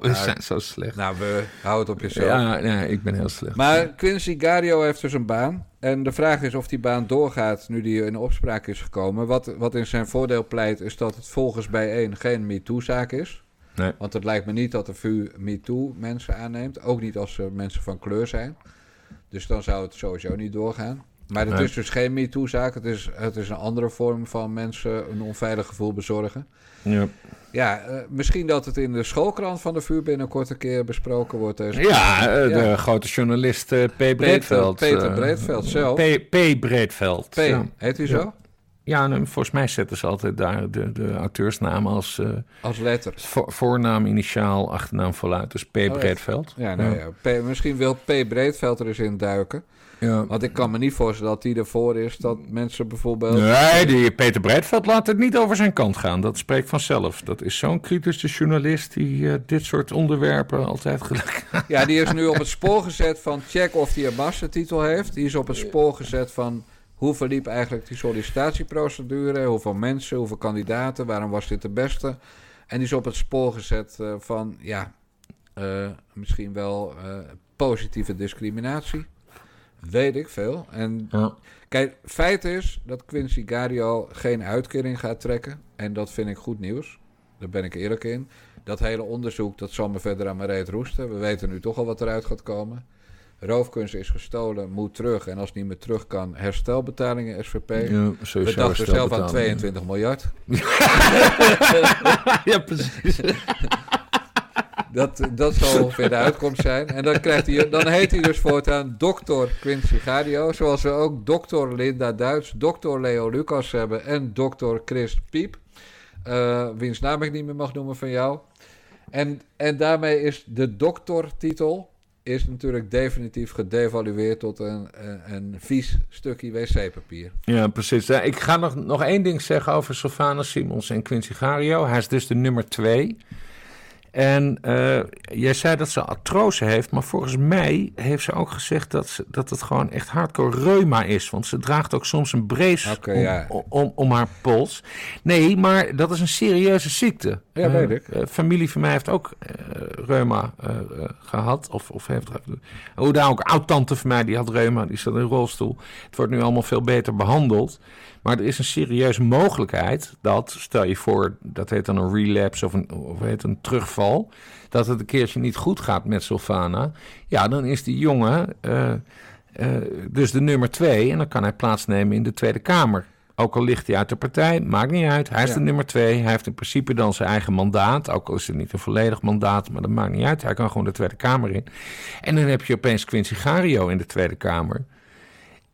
Speaker 3: We zijn zo slecht.
Speaker 1: Nou, we houden het op jezelf.
Speaker 3: Ja, nee, ik ben heel slecht.
Speaker 1: Maar Quincy Gario heeft dus een baan. En de vraag is of die baan doorgaat nu die in opspraak is gekomen. Wat, wat in zijn voordeel pleit is dat het volgens bijeen geen MeToo-zaak is.
Speaker 3: Nee.
Speaker 1: Want het lijkt me niet dat de VU MeToo mensen aanneemt. Ook niet als ze mensen van kleur zijn. Dus dan zou het sowieso niet doorgaan. Maar het
Speaker 3: Nee.
Speaker 1: is dus geen MeToo-zaak. Het is, het is een andere vorm van mensen een onveilig gevoel bezorgen.
Speaker 3: Ja,
Speaker 1: Ja, eh, misschien dat het in de schoolkrant van de VU binnenkort een keer besproken wordt. Deze
Speaker 3: ja eh, de grote journalist eh, P. Breedveld.
Speaker 1: Peter
Speaker 3: eh,
Speaker 1: Breedveld zelf.
Speaker 3: P. P. Breedveld.
Speaker 1: P,
Speaker 3: Ja,
Speaker 1: heet hij
Speaker 3: Ja.
Speaker 1: zo?
Speaker 3: Ja nou, volgens mij zetten ze altijd daar de, de auteursnaam als eh,
Speaker 1: Als letter.
Speaker 3: vo- voornaam, initiaal, achternaam voluit. Dus P.
Speaker 1: echt?
Speaker 3: Breedveld.
Speaker 1: Ja, nou ja. P, misschien wil P. Breedveld er eens in duiken.
Speaker 3: Ja.
Speaker 1: Want ik kan me niet voorstellen dat hij ervoor is dat mensen bijvoorbeeld...
Speaker 3: Nee, die Peter Breedveld laat het niet over zijn kant gaan. Dat spreekt vanzelf. Dat is zo'n kritische journalist die eh, dit soort onderwerpen altijd gelijk.
Speaker 1: Ja, die is nu op het spoor gezet van check of hij een mastertitel heeft. Die is op het spoor gezet van hoe verliep eigenlijk die sollicitatieprocedure. Hoeveel mensen, hoeveel kandidaten, waarom was dit de beste. En die is op het spoor gezet eh, van, ja, eh, misschien wel eh, positieve discriminatie. Weet ik veel. En
Speaker 3: Ja.
Speaker 1: Kijk, feit is dat Quincy Gario geen uitkering gaat trekken. En dat vind ik goed nieuws. Daar ben ik eerlijk in. Dat hele onderzoek, dat zal me verder aan mijn reet roesten. We weten nu toch al wat eruit gaat komen. Roofkunst is gestolen, moet terug. En als het niet meer terug kan, herstelbetalingen SVP.
Speaker 3: Ja,
Speaker 1: We dachten zelf aan
Speaker 3: herstelbetaling.
Speaker 1: 22 miljard.
Speaker 3: ja, precies.
Speaker 1: Dat, dat zal ongeveer de uitkomst zijn. En dan, krijgt hij, dan heet hij dus voortaan dokter Quincy Gario. Zoals we ook dokter Linda Duits, dokter Leo Lucas hebben en dokter Chris Piep. eh, wiens naam ik niet meer mag noemen van jou. En, en daarmee is de doktertitel is natuurlijk definitief gedevalueerd tot een, een, een vies stukje wc-papier.
Speaker 3: Ja, precies. Ik ga nog, nog één ding zeggen over Sylvana Simons en Quincy Gario. Hij is dus de nummer twee. En eh, jij zei dat ze artrose heeft, maar volgens mij heeft ze ook gezegd dat, ze, dat het gewoon echt hardcore reuma is. Want ze draagt ook soms een brace om,
Speaker 1: ja.
Speaker 3: om, om haar pols. Nee, maar dat is een serieuze ziekte.
Speaker 1: Ja,
Speaker 3: Eh,
Speaker 1: weet ik.
Speaker 3: eh, familie van mij heeft ook eh, reuma eh, eh, gehad. Of, of heeft, hoe daar ook, oud-tante van mij die had reuma, die zat in een rolstoel. Het wordt nu allemaal veel beter behandeld. Maar er is een serieuze mogelijkheid dat, stel je voor, dat heet dan een relapse of een, of heet een terugval, dat het een keertje niet goed gaat met Sylvana. Ja, dan is die jongen dus de nummer twee en dan kan hij plaatsnemen in de Tweede Kamer. Ook al ligt hij uit de partij, maakt niet uit. Hij is
Speaker 1: Ja.
Speaker 3: de nummer twee. Hij heeft in principe dan zijn eigen mandaat. Ook al is het niet een volledig mandaat, maar dat maakt niet uit. Hij kan gewoon de Tweede Kamer in. En dan heb je opeens Quincy Gario in de Tweede Kamer.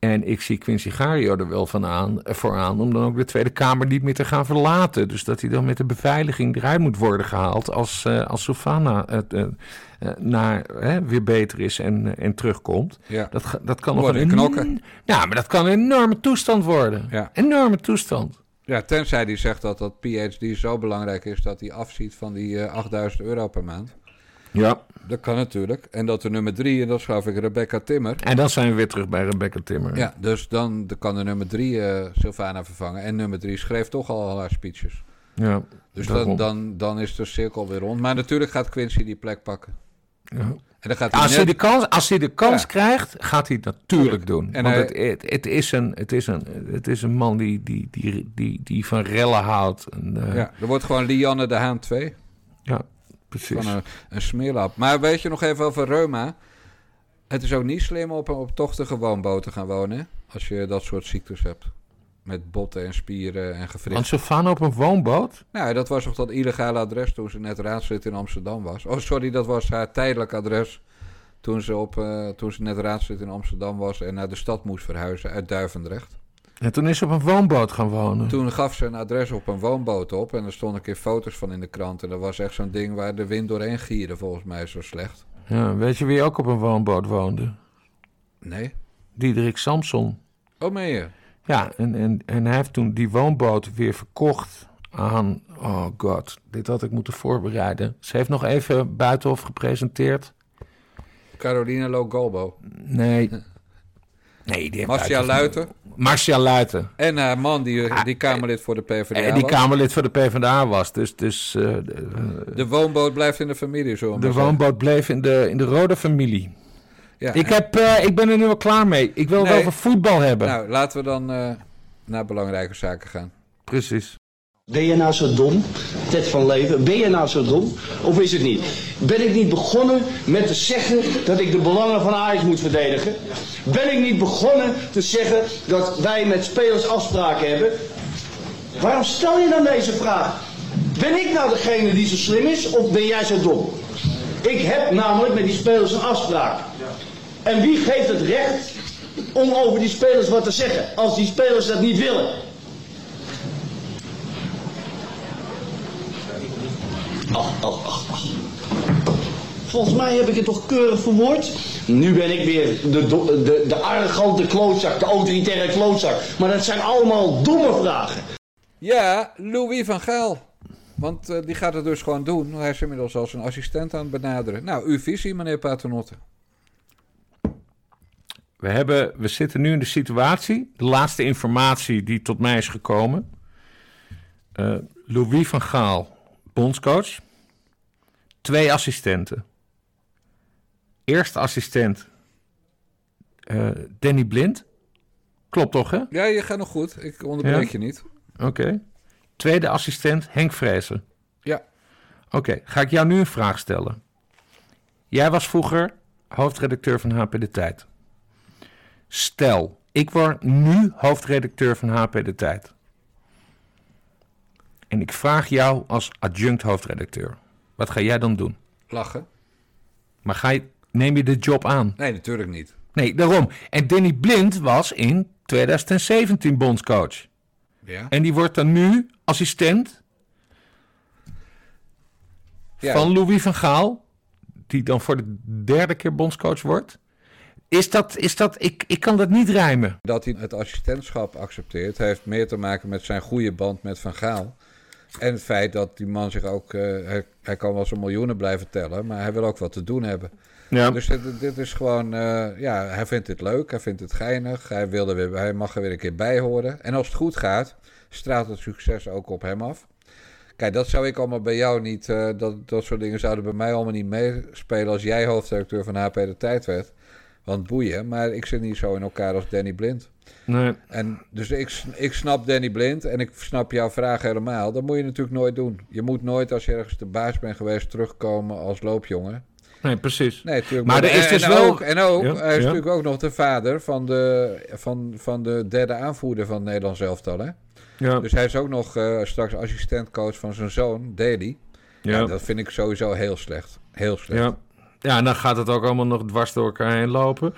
Speaker 3: En ik zie Quincy Gario er wel van aan, eh, voor aan om dan ook de Tweede Kamer niet meer te gaan verlaten. Dus dat hij dan met de beveiliging eruit moet worden gehaald als, eh als Sofana het, eh, naar, weer beter is en, en terugkomt.
Speaker 1: Ja.
Speaker 3: Dat, dat kan nog een
Speaker 1: knokken.
Speaker 3: Ja, maar dat kan een enorme toestand worden.
Speaker 1: Ja.
Speaker 3: Enorme toestand.
Speaker 1: Ja, tenzij die zegt dat dat PhD zo belangrijk is dat hij afziet van die eh, 8000 euro per maand.
Speaker 3: Ja.
Speaker 1: Dat kan natuurlijk. En dat de nummer drie, en dat geloof ik Rebecca Timmer.
Speaker 3: En dan zijn we weer terug bij Rebecca Timmer.
Speaker 1: Ja, dus dan kan de nummer drie eh Sylvana vervangen. En nummer drie schreef toch al haar speeches.
Speaker 3: ja.
Speaker 1: Dus dan, dan, dan is de cirkel weer rond. Maar natuurlijk gaat Quincy die plek pakken.
Speaker 3: Ja.
Speaker 1: En dan gaat hij
Speaker 3: Als, hij de kans, als hij de kans
Speaker 1: Ja.
Speaker 3: krijgt, gaat hij het natuurlijk doen.
Speaker 1: En
Speaker 3: Want
Speaker 1: hij-
Speaker 3: het, het, het, is een, het, is een, het is een man die, die, die, die, die van rellen houdt. En, eh,
Speaker 1: Ja, er wordt gewoon Lianne de Haan 2.
Speaker 3: ja, precies.
Speaker 1: Van een, een smeerlap. Maar weet je nog even over reuma? Het is ook niet slim op een op tochtige woonboot te gaan wonen. Als je dat soort ziektes hebt. Met botten en spieren en
Speaker 3: Want
Speaker 1: gewricht.
Speaker 3: Sylvana op een woonboot?
Speaker 1: Nou, dat was toch dat illegale adres toen ze net raadslid in Amsterdam was. Oh, sorry, dat was haar tijdelijk adres Toen ze, op, uh, toen ze net raadslid in Amsterdam was en naar de stad moest verhuizen uit Duivendrecht.
Speaker 3: En toen is ze op een woonboot gaan wonen.
Speaker 1: Toen gaf ze een adres op een woonboot op en er stonden een keer foto's van in de krant. En dat was echt zo'n ding waar de wind doorheen gierde, volgens mij zo slecht.
Speaker 3: Ja, weet je wie ook op een woonboot woonde?
Speaker 1: Nee.
Speaker 3: Diederik Samson.
Speaker 1: Oh, meen je?
Speaker 3: Ja, en, en, en hij heeft toen die woonboot weer verkocht aan... Oh god, dit had ik moeten voorbereiden. Ze heeft nog even Buitenhof gepresenteerd.
Speaker 1: Carolina Logalbo.
Speaker 3: Nee. Nee,
Speaker 1: die Marcia Luiten.
Speaker 3: Marcia Luiten.
Speaker 1: En haar man, die, ah, die Kamerlid voor de PvdA
Speaker 3: En die Kamerlid voor de PvdA was. Dus, dus, uh,
Speaker 1: de woonboot blijft in de familie, zo.
Speaker 3: De woonboot bleef in de, in de rode familie. Ja, ik, heb, uh, ik ben er nu al klaar mee. Ik wil nee, het over voetbal hebben.
Speaker 1: Nou, laten we dan uh, naar belangrijke zaken gaan.
Speaker 3: Precies.
Speaker 8: Ben je nou zo dom, Ted van Leven? Ben je nou zo dom? Of is het niet? Ben ik niet begonnen met te zeggen dat ik de belangen van Ajax moet verdedigen? Ben ik niet begonnen te zeggen dat wij met spelers afspraken hebben? Waarom stel je dan deze vraag? Ben ik nou degene die zo slim is of ben jij zo dom? Ik heb namelijk met die spelers een afspraak. En wie geeft het recht om over die spelers wat te zeggen als die spelers dat niet willen? Ach, ach, ach, ach. Volgens mij heb ik het toch keurig verwoord. Nu ben ik weer de, de, de arrogante klootzak, de autoritaire klootzak. Maar dat zijn allemaal domme vragen.
Speaker 1: Ja, Louis van Gaal. Want uh, die gaat het dus gewoon doen. Hij is inmiddels als een assistent aan het benaderen. Nou, uw visie, meneer Paternotte.
Speaker 3: We, hebben, we zitten nu in de situatie. De laatste informatie die tot mij is gekomen. Uh, Louis van Gaal, bondscoach. Twee assistenten. Eerste assistent uh, Danny Blind. Klopt toch, hè?
Speaker 1: Ja, je gaat nog goed. Ik onderbreek je niet.
Speaker 3: Oké. Tweede assistent Henk Vrezen.
Speaker 1: Ja.
Speaker 3: Oké, ga ik jou nu een vraag stellen. Jij was vroeger hoofdredacteur van HP De Tijd. Stel, ik word nu hoofdredacteur van HP De Tijd. En ik vraag jou als adjunct hoofdredacteur. Wat ga jij dan doen?
Speaker 1: Lachen.
Speaker 3: Maar ga je, neem je de job aan?
Speaker 1: Nee, natuurlijk niet.
Speaker 3: Nee, daarom. En Danny Blind was in 2017 bondscoach.
Speaker 1: Ja.
Speaker 3: En die wordt dan nu assistent ja. van Louis van Gaal. Die dan voor de derde keer bondscoach wordt. Is dat, is dat ik, ik kan dat niet rijmen.
Speaker 1: Dat hij het assistentschap accepteert, heeft meer te maken met zijn goede band met Van Gaal. En het feit dat die man zich ook. Uh, hij, hij, kan wel zijn miljoenen blijven tellen, maar hij wil ook wat te doen hebben. Ja. Dus dit, dit is gewoon. Uh, ja, hij vindt het leuk, hij vindt het geinig. Hij, wil er weer, hij mag er weer een keer bij horen. En als het goed gaat, straalt het succes ook op hem af. Kijk, dat zou ik allemaal bij jou niet. Uh, dat, dat soort dingen zouden bij mij allemaal niet meespelen als jij hoofdredacteur van HP de Tijd werd. Want boeien, maar ik zit niet zo in elkaar als Danny Blind.
Speaker 3: Nee.
Speaker 1: En dus ik, ik snap Danny Blind en ik snap jouw vraag helemaal. Dat moet je natuurlijk nooit doen. Je moet nooit als je ergens de baas bent geweest terugkomen als loopjongen.
Speaker 3: Nee, precies.
Speaker 1: Nee, natuurlijk. Maar, er is dus en, wel... Ook, en ook, hij is natuurlijk ook nog de vader van de, van, van de derde aanvoerder van het Nederlands elftal, hè? Ja. Dus hij is ook nog uh, straks assistentcoach van zijn zoon, Daly. Ja. ja. dat vind ik sowieso heel slecht. Heel slecht.
Speaker 3: Ja. ja, en dan gaat het ook allemaal nog dwars door elkaar heen lopen.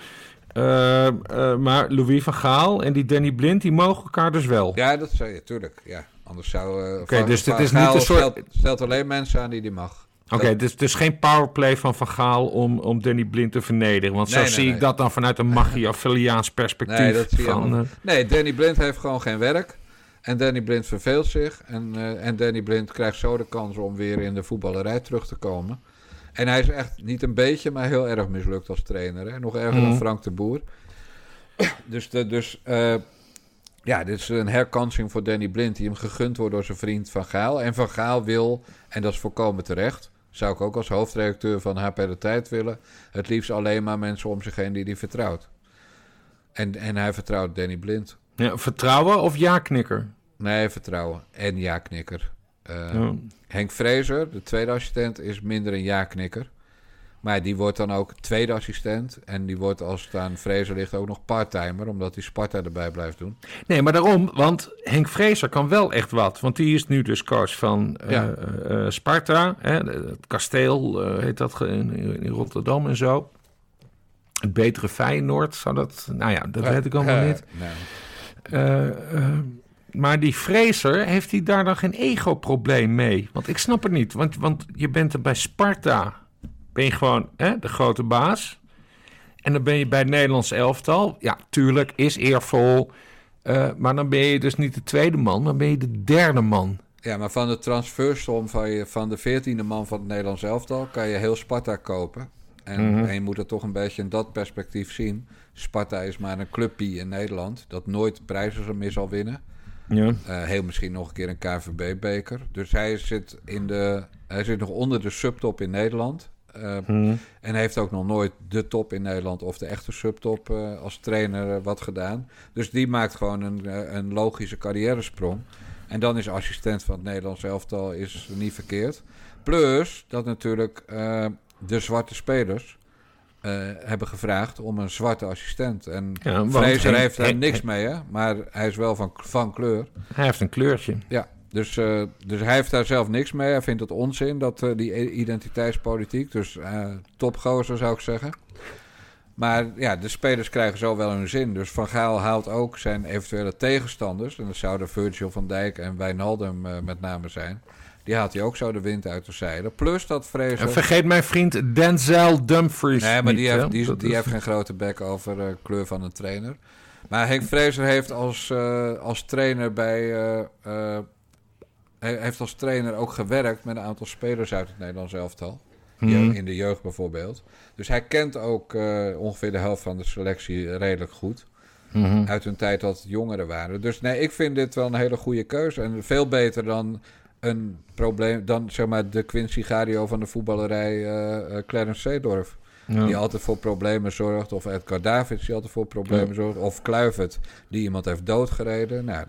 Speaker 3: Uh, uh, maar Louis van Gaal en die Danny Blind, die mogen elkaar dus wel.
Speaker 1: Ja, dat zou je, tuurlijk. Ja. Anders zou...
Speaker 3: Uh, Oké, dus het is niet een soort...
Speaker 1: Stelt, stelt, alleen mensen aan die die mag.
Speaker 3: Oké, dus, dus geen powerplay van Van Gaal om, om Danny Blind te vernederen. Want zo zie ik dat dan vanuit een machiavelliaans perspectief. Nee, dat zie van,
Speaker 1: nee, Danny Blind heeft gewoon geen werk. En Danny Blind verveelt zich. En, en Danny Blind krijgt zo de kans om weer in de voetballerij terug te komen. En hij is echt niet een beetje, maar heel erg mislukt als trainer. Hè? Nog erger dan mhm. Frank de Boer. dus de, dus uh, ja, dit is een herkansing voor Danny Blind... die hem gegund wordt door zijn vriend Van Gaal. En Van Gaal wil, en dat is volkomen terecht... zou ik ook als hoofdredacteur van HP de Tijd willen... het liefst alleen maar mensen om zich heen die hij vertrouwt. En, en hij vertrouwt Danny Blind.
Speaker 3: Ja, vertrouwen of ja-knikker?
Speaker 1: Nee, vertrouwen en ja-knikker. Uh, Henk Vrezer, de tweede assistent, is minder een ja-knikker. Maar die wordt dan ook tweede assistent. En die wordt als het aan Vrezer ligt ook nog parttimer. Omdat hij Sparta erbij blijft doen.
Speaker 3: Nee, maar daarom. Want Henk Vrezer kan wel echt wat. Want die is nu dus coach van uh, uh, Sparta. Hè, het kasteel heet dat in, in, Rotterdam en zo. Het betere Feyenoord zou dat... Nou ja, dat weet ik allemaal niet. Nee. Maar die Fraser, heeft hij daar dan geen ego-probleem mee? Want ik snap het niet. Want, want je bent er bij Sparta. Ben je gewoon hè, de grote baas. En dan ben je bij het Nederlands elftal. Ja, tuurlijk, is eervol. Uh, maar dan ben je dus niet de tweede man, dan ben je de derde man.
Speaker 1: Ja, maar van de transfersom van, je, van de veertiende man van het Nederlands elftal... kan je heel Sparta kopen. En, mhm. en, je moet het toch een beetje in dat perspectief zien. Sparta is maar een clubpie in Nederland... dat nooit prijzen meer zal winnen. Ja. Uh, heel misschien nog een keer een KVB-beker. Dus hij zit, in de, hij zit nog onder de subtop in Nederland. Uh, En heeft ook nog nooit de top in Nederland of de echte subtop uh, als trainer wat gedaan. Dus die maakt gewoon een, een logische carrière-sprong. En dan is assistent van het Nederlands elftal is niet verkeerd. Plus dat natuurlijk de zwarte spelers uh, hebben gevraagd om een zwarte assistent. En ja, Fraser heeft daar niks mee, hè? maar hij is wel van, van kleur.
Speaker 3: Hij heeft een kleurtje.
Speaker 1: Ja, dus, uh, dus hij heeft daar zelf niks mee. Hij vindt het onzin, dat, uh, die identiteitspolitiek. Dus topgozer zou ik zeggen. Maar ja, de spelers krijgen zo wel hun zin. Dus Van Gaal haalt ook zijn eventuele tegenstanders. En dat zouden Virgil van Dijk en Wijnaldum met name zijn. Die haalt hij ook zo de wind uit de zeilen. Plus dat Fraser...
Speaker 3: En vergeet mijn vriend Denzel Dumfries
Speaker 1: Nee, maar die, heeft, die, die heeft geen grote bek over uh, kleur van een trainer. Maar Henk Fraser heeft als, uh, als trainer bij... heeft als trainer ook gewerkt met een aantal spelers uit het Nederlands elftal. Mm. In de jeugd bijvoorbeeld. Dus hij kent ook ongeveer de helft van de selectie redelijk goed. Mm-hmm. Uit hun tijd dat jongeren waren. Dus nee, ik vind dit wel een hele goede keuze. En veel beter dan een probleem. Dan zeg maar de Quincy Gario van de voetballerij uh, Clarence Seedorf. Ja. Die altijd voor problemen zorgt. Of Edgar Davids die altijd voor problemen ja. zorgt. Of Kluivert die iemand heeft doodgereden. Nou,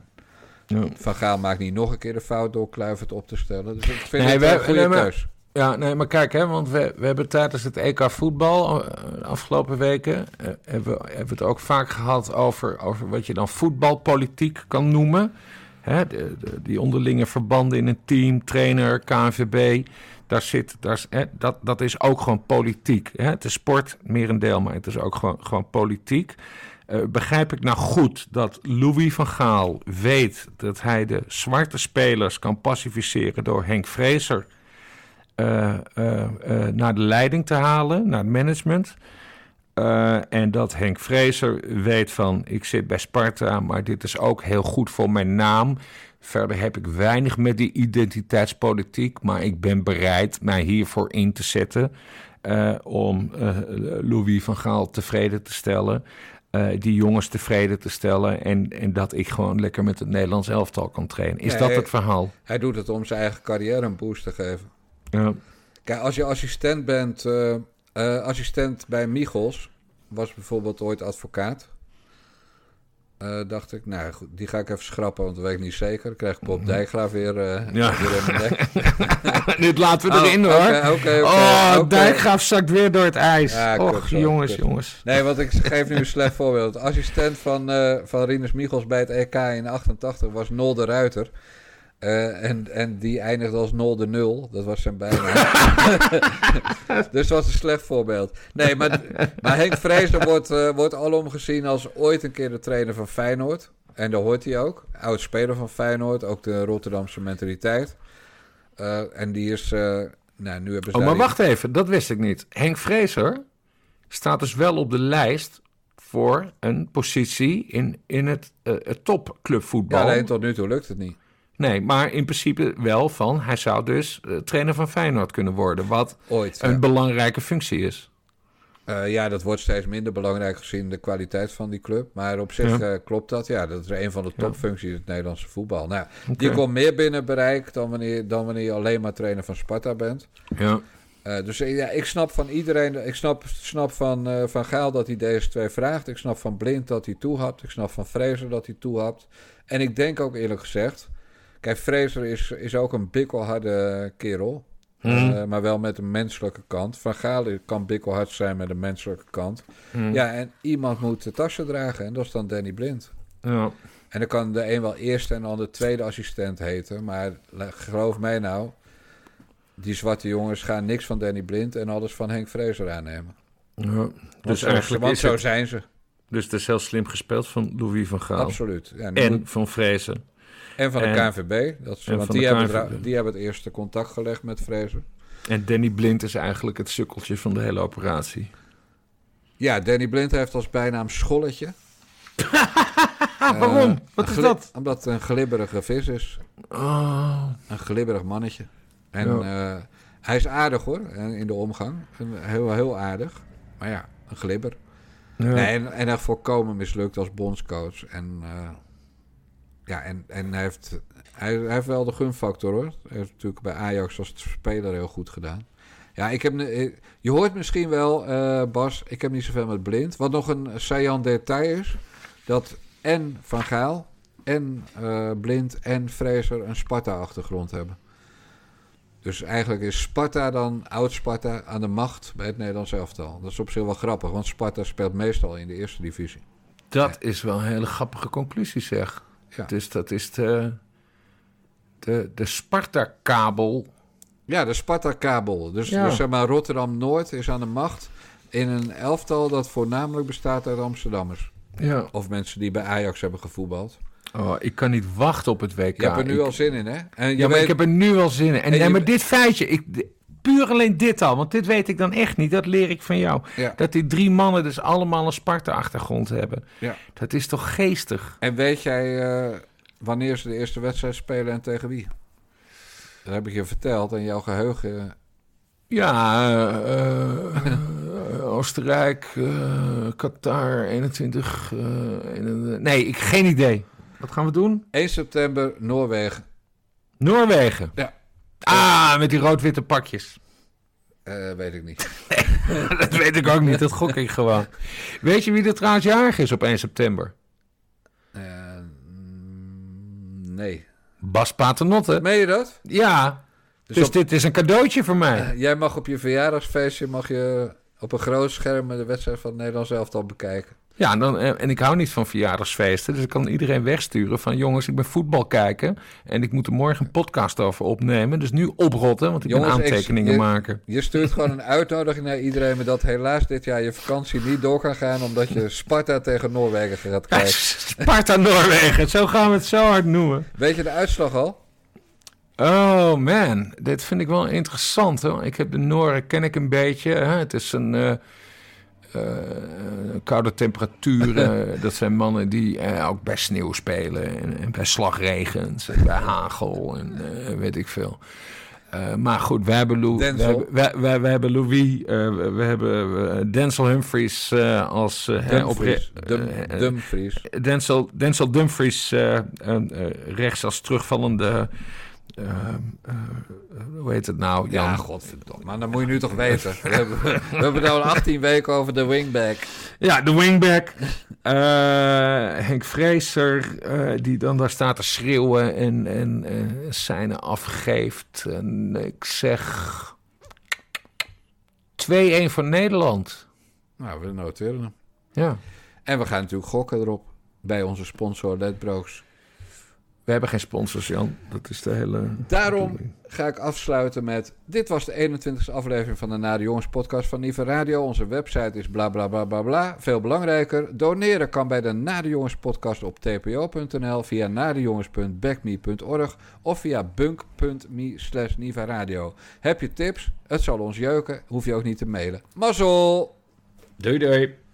Speaker 1: ja. Van Gaal maakt niet nog een keer de fout door Kluivert op te stellen. Dus ik vind nee, het een goede nee, keuze.
Speaker 3: Ja, nee, maar kijk, hè, want we, we hebben tijdens het EK voetbal de afgelopen weken... Hebben, we, hebben we het ook vaak gehad over, over wat je dan voetbalpolitiek kan noemen. Hè, die onderlinge verbanden in een team, trainer, KNVB... Daar zit, daar, hè, dat, dat is ook gewoon politiek. Hè? Het is sport, merendeel, maar het is ook gewoon, gewoon politiek. Uh, begrijp ik nou goed dat Louis van Gaal weet dat hij de zwarte spelers kan pacificeren door Henk Vrezer uh, uh, naar de leiding te halen, naar het management. En dat Henk Vrezer weet van, ik zit bij Sparta, maar dit is ook heel goed voor mijn naam. Verder heb ik weinig met die identiteitspolitiek, maar ik ben bereid mij hiervoor in te zetten om Louis van Gaal tevreden te stellen. die jongens tevreden te stellen. En, en dat ik gewoon lekker met het Nederlands elftal kan trainen. Is dat het verhaal?
Speaker 1: Hij doet het om zijn eigen carrière een boost te geven. Ja. Kijk, als je assistent bent, uh, uh, assistent bij Michels, was bijvoorbeeld ooit advocaat. Uh, dacht ik, nou goed, die ga ik even schrappen, want dat weet ik niet zeker. Dan krijg ik Bob mhm. Dijkgraaf weer, ja. weer in mijn nek.
Speaker 3: Dit laten we oh, erin hoor. Okay, okay, okay, oh, Dijkgraaf zakt weer door het ijs. Ja, Och, jongens, jongens.
Speaker 1: Nee, want ik geef nu een slecht voorbeeld. Assistent van, van Rinus Michels bij het EK in 88 was Nol de Ruiter. Uh, en, en die eindigde als 0 de 0. Dat was zijn bijnaam. dus dat was een slecht voorbeeld. Nee, maar, maar Henk Vrezer wordt, uh, wordt alom gezien als ooit een keer de trainer van Feyenoord. En daar hoort hij ook. Oud speler van Feyenoord. Ook de Rotterdamse mentaliteit. Uh, en die is... nou, nu hebben ze
Speaker 3: oh, maar wacht even. Dat wist ik niet. Henk Vrezer staat dus wel op de lijst voor een positie in, in het, het topclubvoetbal.
Speaker 1: Ja, alleen tot nu toe lukt het niet.
Speaker 3: Nee, maar in principe wel van hij zou dus uh, trainer van Feyenoord kunnen worden. Wat Ooit, een belangrijke functie is.
Speaker 1: Uh, ja, dat wordt steeds minder belangrijk gezien de kwaliteit van die club. Maar op zich ja. uh, klopt dat. Ja, dat is een van de topfuncties in het Nederlandse voetbal. Nou, okay. die komt meer binnen bereik dan wanneer, dan wanneer je alleen maar trainer van Sparta bent. Ja. Uh, dus ja, ik snap van iedereen, ik snap, snap van uh, Van Gaal dat hij deze twee vraagt. Ik snap van Blind dat hij toehapt. Ik snap van Fraser dat hij toehapt. En ik denk ook eerlijk gezegd Kijk, Fraser is, is ook een bikkelharde kerel. Mm. Uh, maar wel met een menselijke kant. Van Gaal kan bikkelhard zijn met een menselijke kant. Mm. Ja, en iemand moet de tassen dragen. En dat is dan Danny Blind. Ja. En dan kan de een wel eerste en de ander tweede assistent heten. Maar geloof mij nou, die zwarte jongens gaan niks van Danny Blind en alles van Henk Fraser aannemen. Ja, dus eigenlijk want zo zijn ze.
Speaker 3: Dus het is heel slim gespeeld van Louis van Gaal.
Speaker 1: Absoluut.
Speaker 3: Ja, en van Vrezen.
Speaker 1: En van de KNVB. Dat is, want die, hebben die hebben het eerste contact gelegd met Vrezen.
Speaker 3: En Danny Blind is eigenlijk het sukkeltje van de hele operatie.
Speaker 1: Ja, Danny Blind heeft als bijnaam Scholletje.
Speaker 3: Waarom? Uh, Wat is dat?
Speaker 1: Omdat het een glibberige vis is.
Speaker 3: Oh.
Speaker 1: Een glibberig mannetje. En ja. uh, hij is aardig hoor, in de omgang. Heel, heel aardig. Maar ja, een glibber. Ja. Nee, en, en hij volkomen mislukt als bondscoach. En, uh, ja, en, en hij, heeft, hij, hij, heeft wel de gunfactor hoor. Hij heeft natuurlijk bij Ajax als speler heel goed gedaan. Ja, ik heb, je hoort misschien wel, uh, Bas, ik heb niet zoveel met blind. Wat nog een saillant detail is, dat en Van Gaal en uh, Blind en Fraser een Sparta-achtergrond hebben. Dus eigenlijk is Sparta dan, oud-Sparta, aan de macht bij het Nederlands elftal. Dat is op zich wel grappig, want Sparta speelt meestal in de eerste divisie.
Speaker 3: Dat is wel een hele grappige conclusie, zeg. Ja. Dus dat is de, de, de Sparta-kabel.
Speaker 1: Ja, de Sparta-kabel. Dus, dus zeg maar, Rotterdam-Noord is aan de macht in een elftal dat voornamelijk bestaat uit Amsterdammers.
Speaker 3: Ja.
Speaker 1: Of mensen die bij Ajax hebben gevoetbald.
Speaker 3: Oh, ik kan niet wachten op het WK.
Speaker 1: Je hebt er nu al zin in, hè?
Speaker 3: En je ja, maar ik heb er nu al zin in. En, en, maar dit feitje, ik, puur alleen dit al, want dit weet ik dan echt niet. Dat leer ik van jou.
Speaker 1: Ja.
Speaker 3: Dat die drie mannen dus allemaal een Sparta-achtergrond hebben.
Speaker 1: Ja.
Speaker 3: Dat is toch geestig?
Speaker 1: En weet jij uh, wanneer ze de eerste wedstrijd spelen en tegen wie? Dat heb ik je verteld en jouw geheugen...
Speaker 3: Ja, uh, Oostenrijk, uh, Qatar, 21. nee, ik geen idee. Wat gaan we doen?
Speaker 1: 1 september, Noorwegen.
Speaker 3: Noorwegen?
Speaker 1: Ja.
Speaker 3: Ah, met die rood-witte pakjes.
Speaker 1: Uh, weet ik niet.
Speaker 3: dat weet ik ook niet, dat gok ik gewoon. Weet je wie er trouwens jarig is op 1 september?
Speaker 1: Uh, nee.
Speaker 3: Bas Paternotte.
Speaker 1: Meen je dat?
Speaker 3: Ja. Dus, dus dit is een cadeautje voor mij.
Speaker 1: Uh, jij mag op je verjaardagsfeestje mag je op een groot scherm de wedstrijd van het Nederlands elftal bekijken.
Speaker 3: Ja, en, dan, en ik hou niet van verjaardagsfeesten. Dus ik kan iedereen wegsturen van... jongens, ik ben voetbal kijken... en ik moet er morgen een podcast over opnemen. Dus nu oprotten, want ik jongens, ben aantekeningen
Speaker 1: je,
Speaker 3: maken.
Speaker 1: Je stuurt gewoon een uitnodiging naar iedereen... maar dat helaas dit jaar je vakantie niet door kan gaan... omdat je Sparta tegen Noorwegen gaat kijken.
Speaker 3: Sparta-Noorwegen, zo gaan we het zo hard noemen.
Speaker 1: Weet je de uitslag al?
Speaker 3: Oh man, dit vind ik wel interessant. Hoor. Ik heb de Noorden, ken ik een beetje. Hè? Het is een... Uh, koude temperaturen. dat zijn mannen die uh, ook bij sneeuw spelen. En, en bij slagregens. En bij hagel. En weet ik veel. maar goed, wij hebben, Lou, wij, wij, wij, hebben Louis. we hebben Denzel Humphries als...
Speaker 1: Dumfries. Dum, Dumfries.
Speaker 3: Denzel, Denzel Dumfries rechts als terugvallende... Uh, hoe heet het nou?
Speaker 1: Jan? Ja, godverdomme. Maar dan moet je nu toch weten. We hebben, we hebben nou 18 weken over de wingback.
Speaker 3: Ja, de wingback. Uh, Henk Vreeser, die dan daar staat te schreeuwen en, en seinen afgeeft. En ik zeg 2-1 voor Nederland.
Speaker 1: Nou, we noteren hem.
Speaker 3: Ja.
Speaker 1: En we gaan natuurlijk gokken erop bij onze sponsor Ledbrooks.
Speaker 3: We hebben geen sponsors, Jan. Dat is de hele.
Speaker 1: Daarom ga ik afsluiten met. Dit was de 21ste aflevering van de Nare Jongens podcast van Nive Radio. Onze website is bla bla bla bla bla. Veel belangrijker. Doneren kan bij de Nare Jongens podcast op tpo.nl, via nadejongens.backme.org of via bunk.me slash Niva Radio. Heb je tips? Het zal ons jeuken. Hoef je ook niet te mailen. Mazzel!
Speaker 3: Doei doei!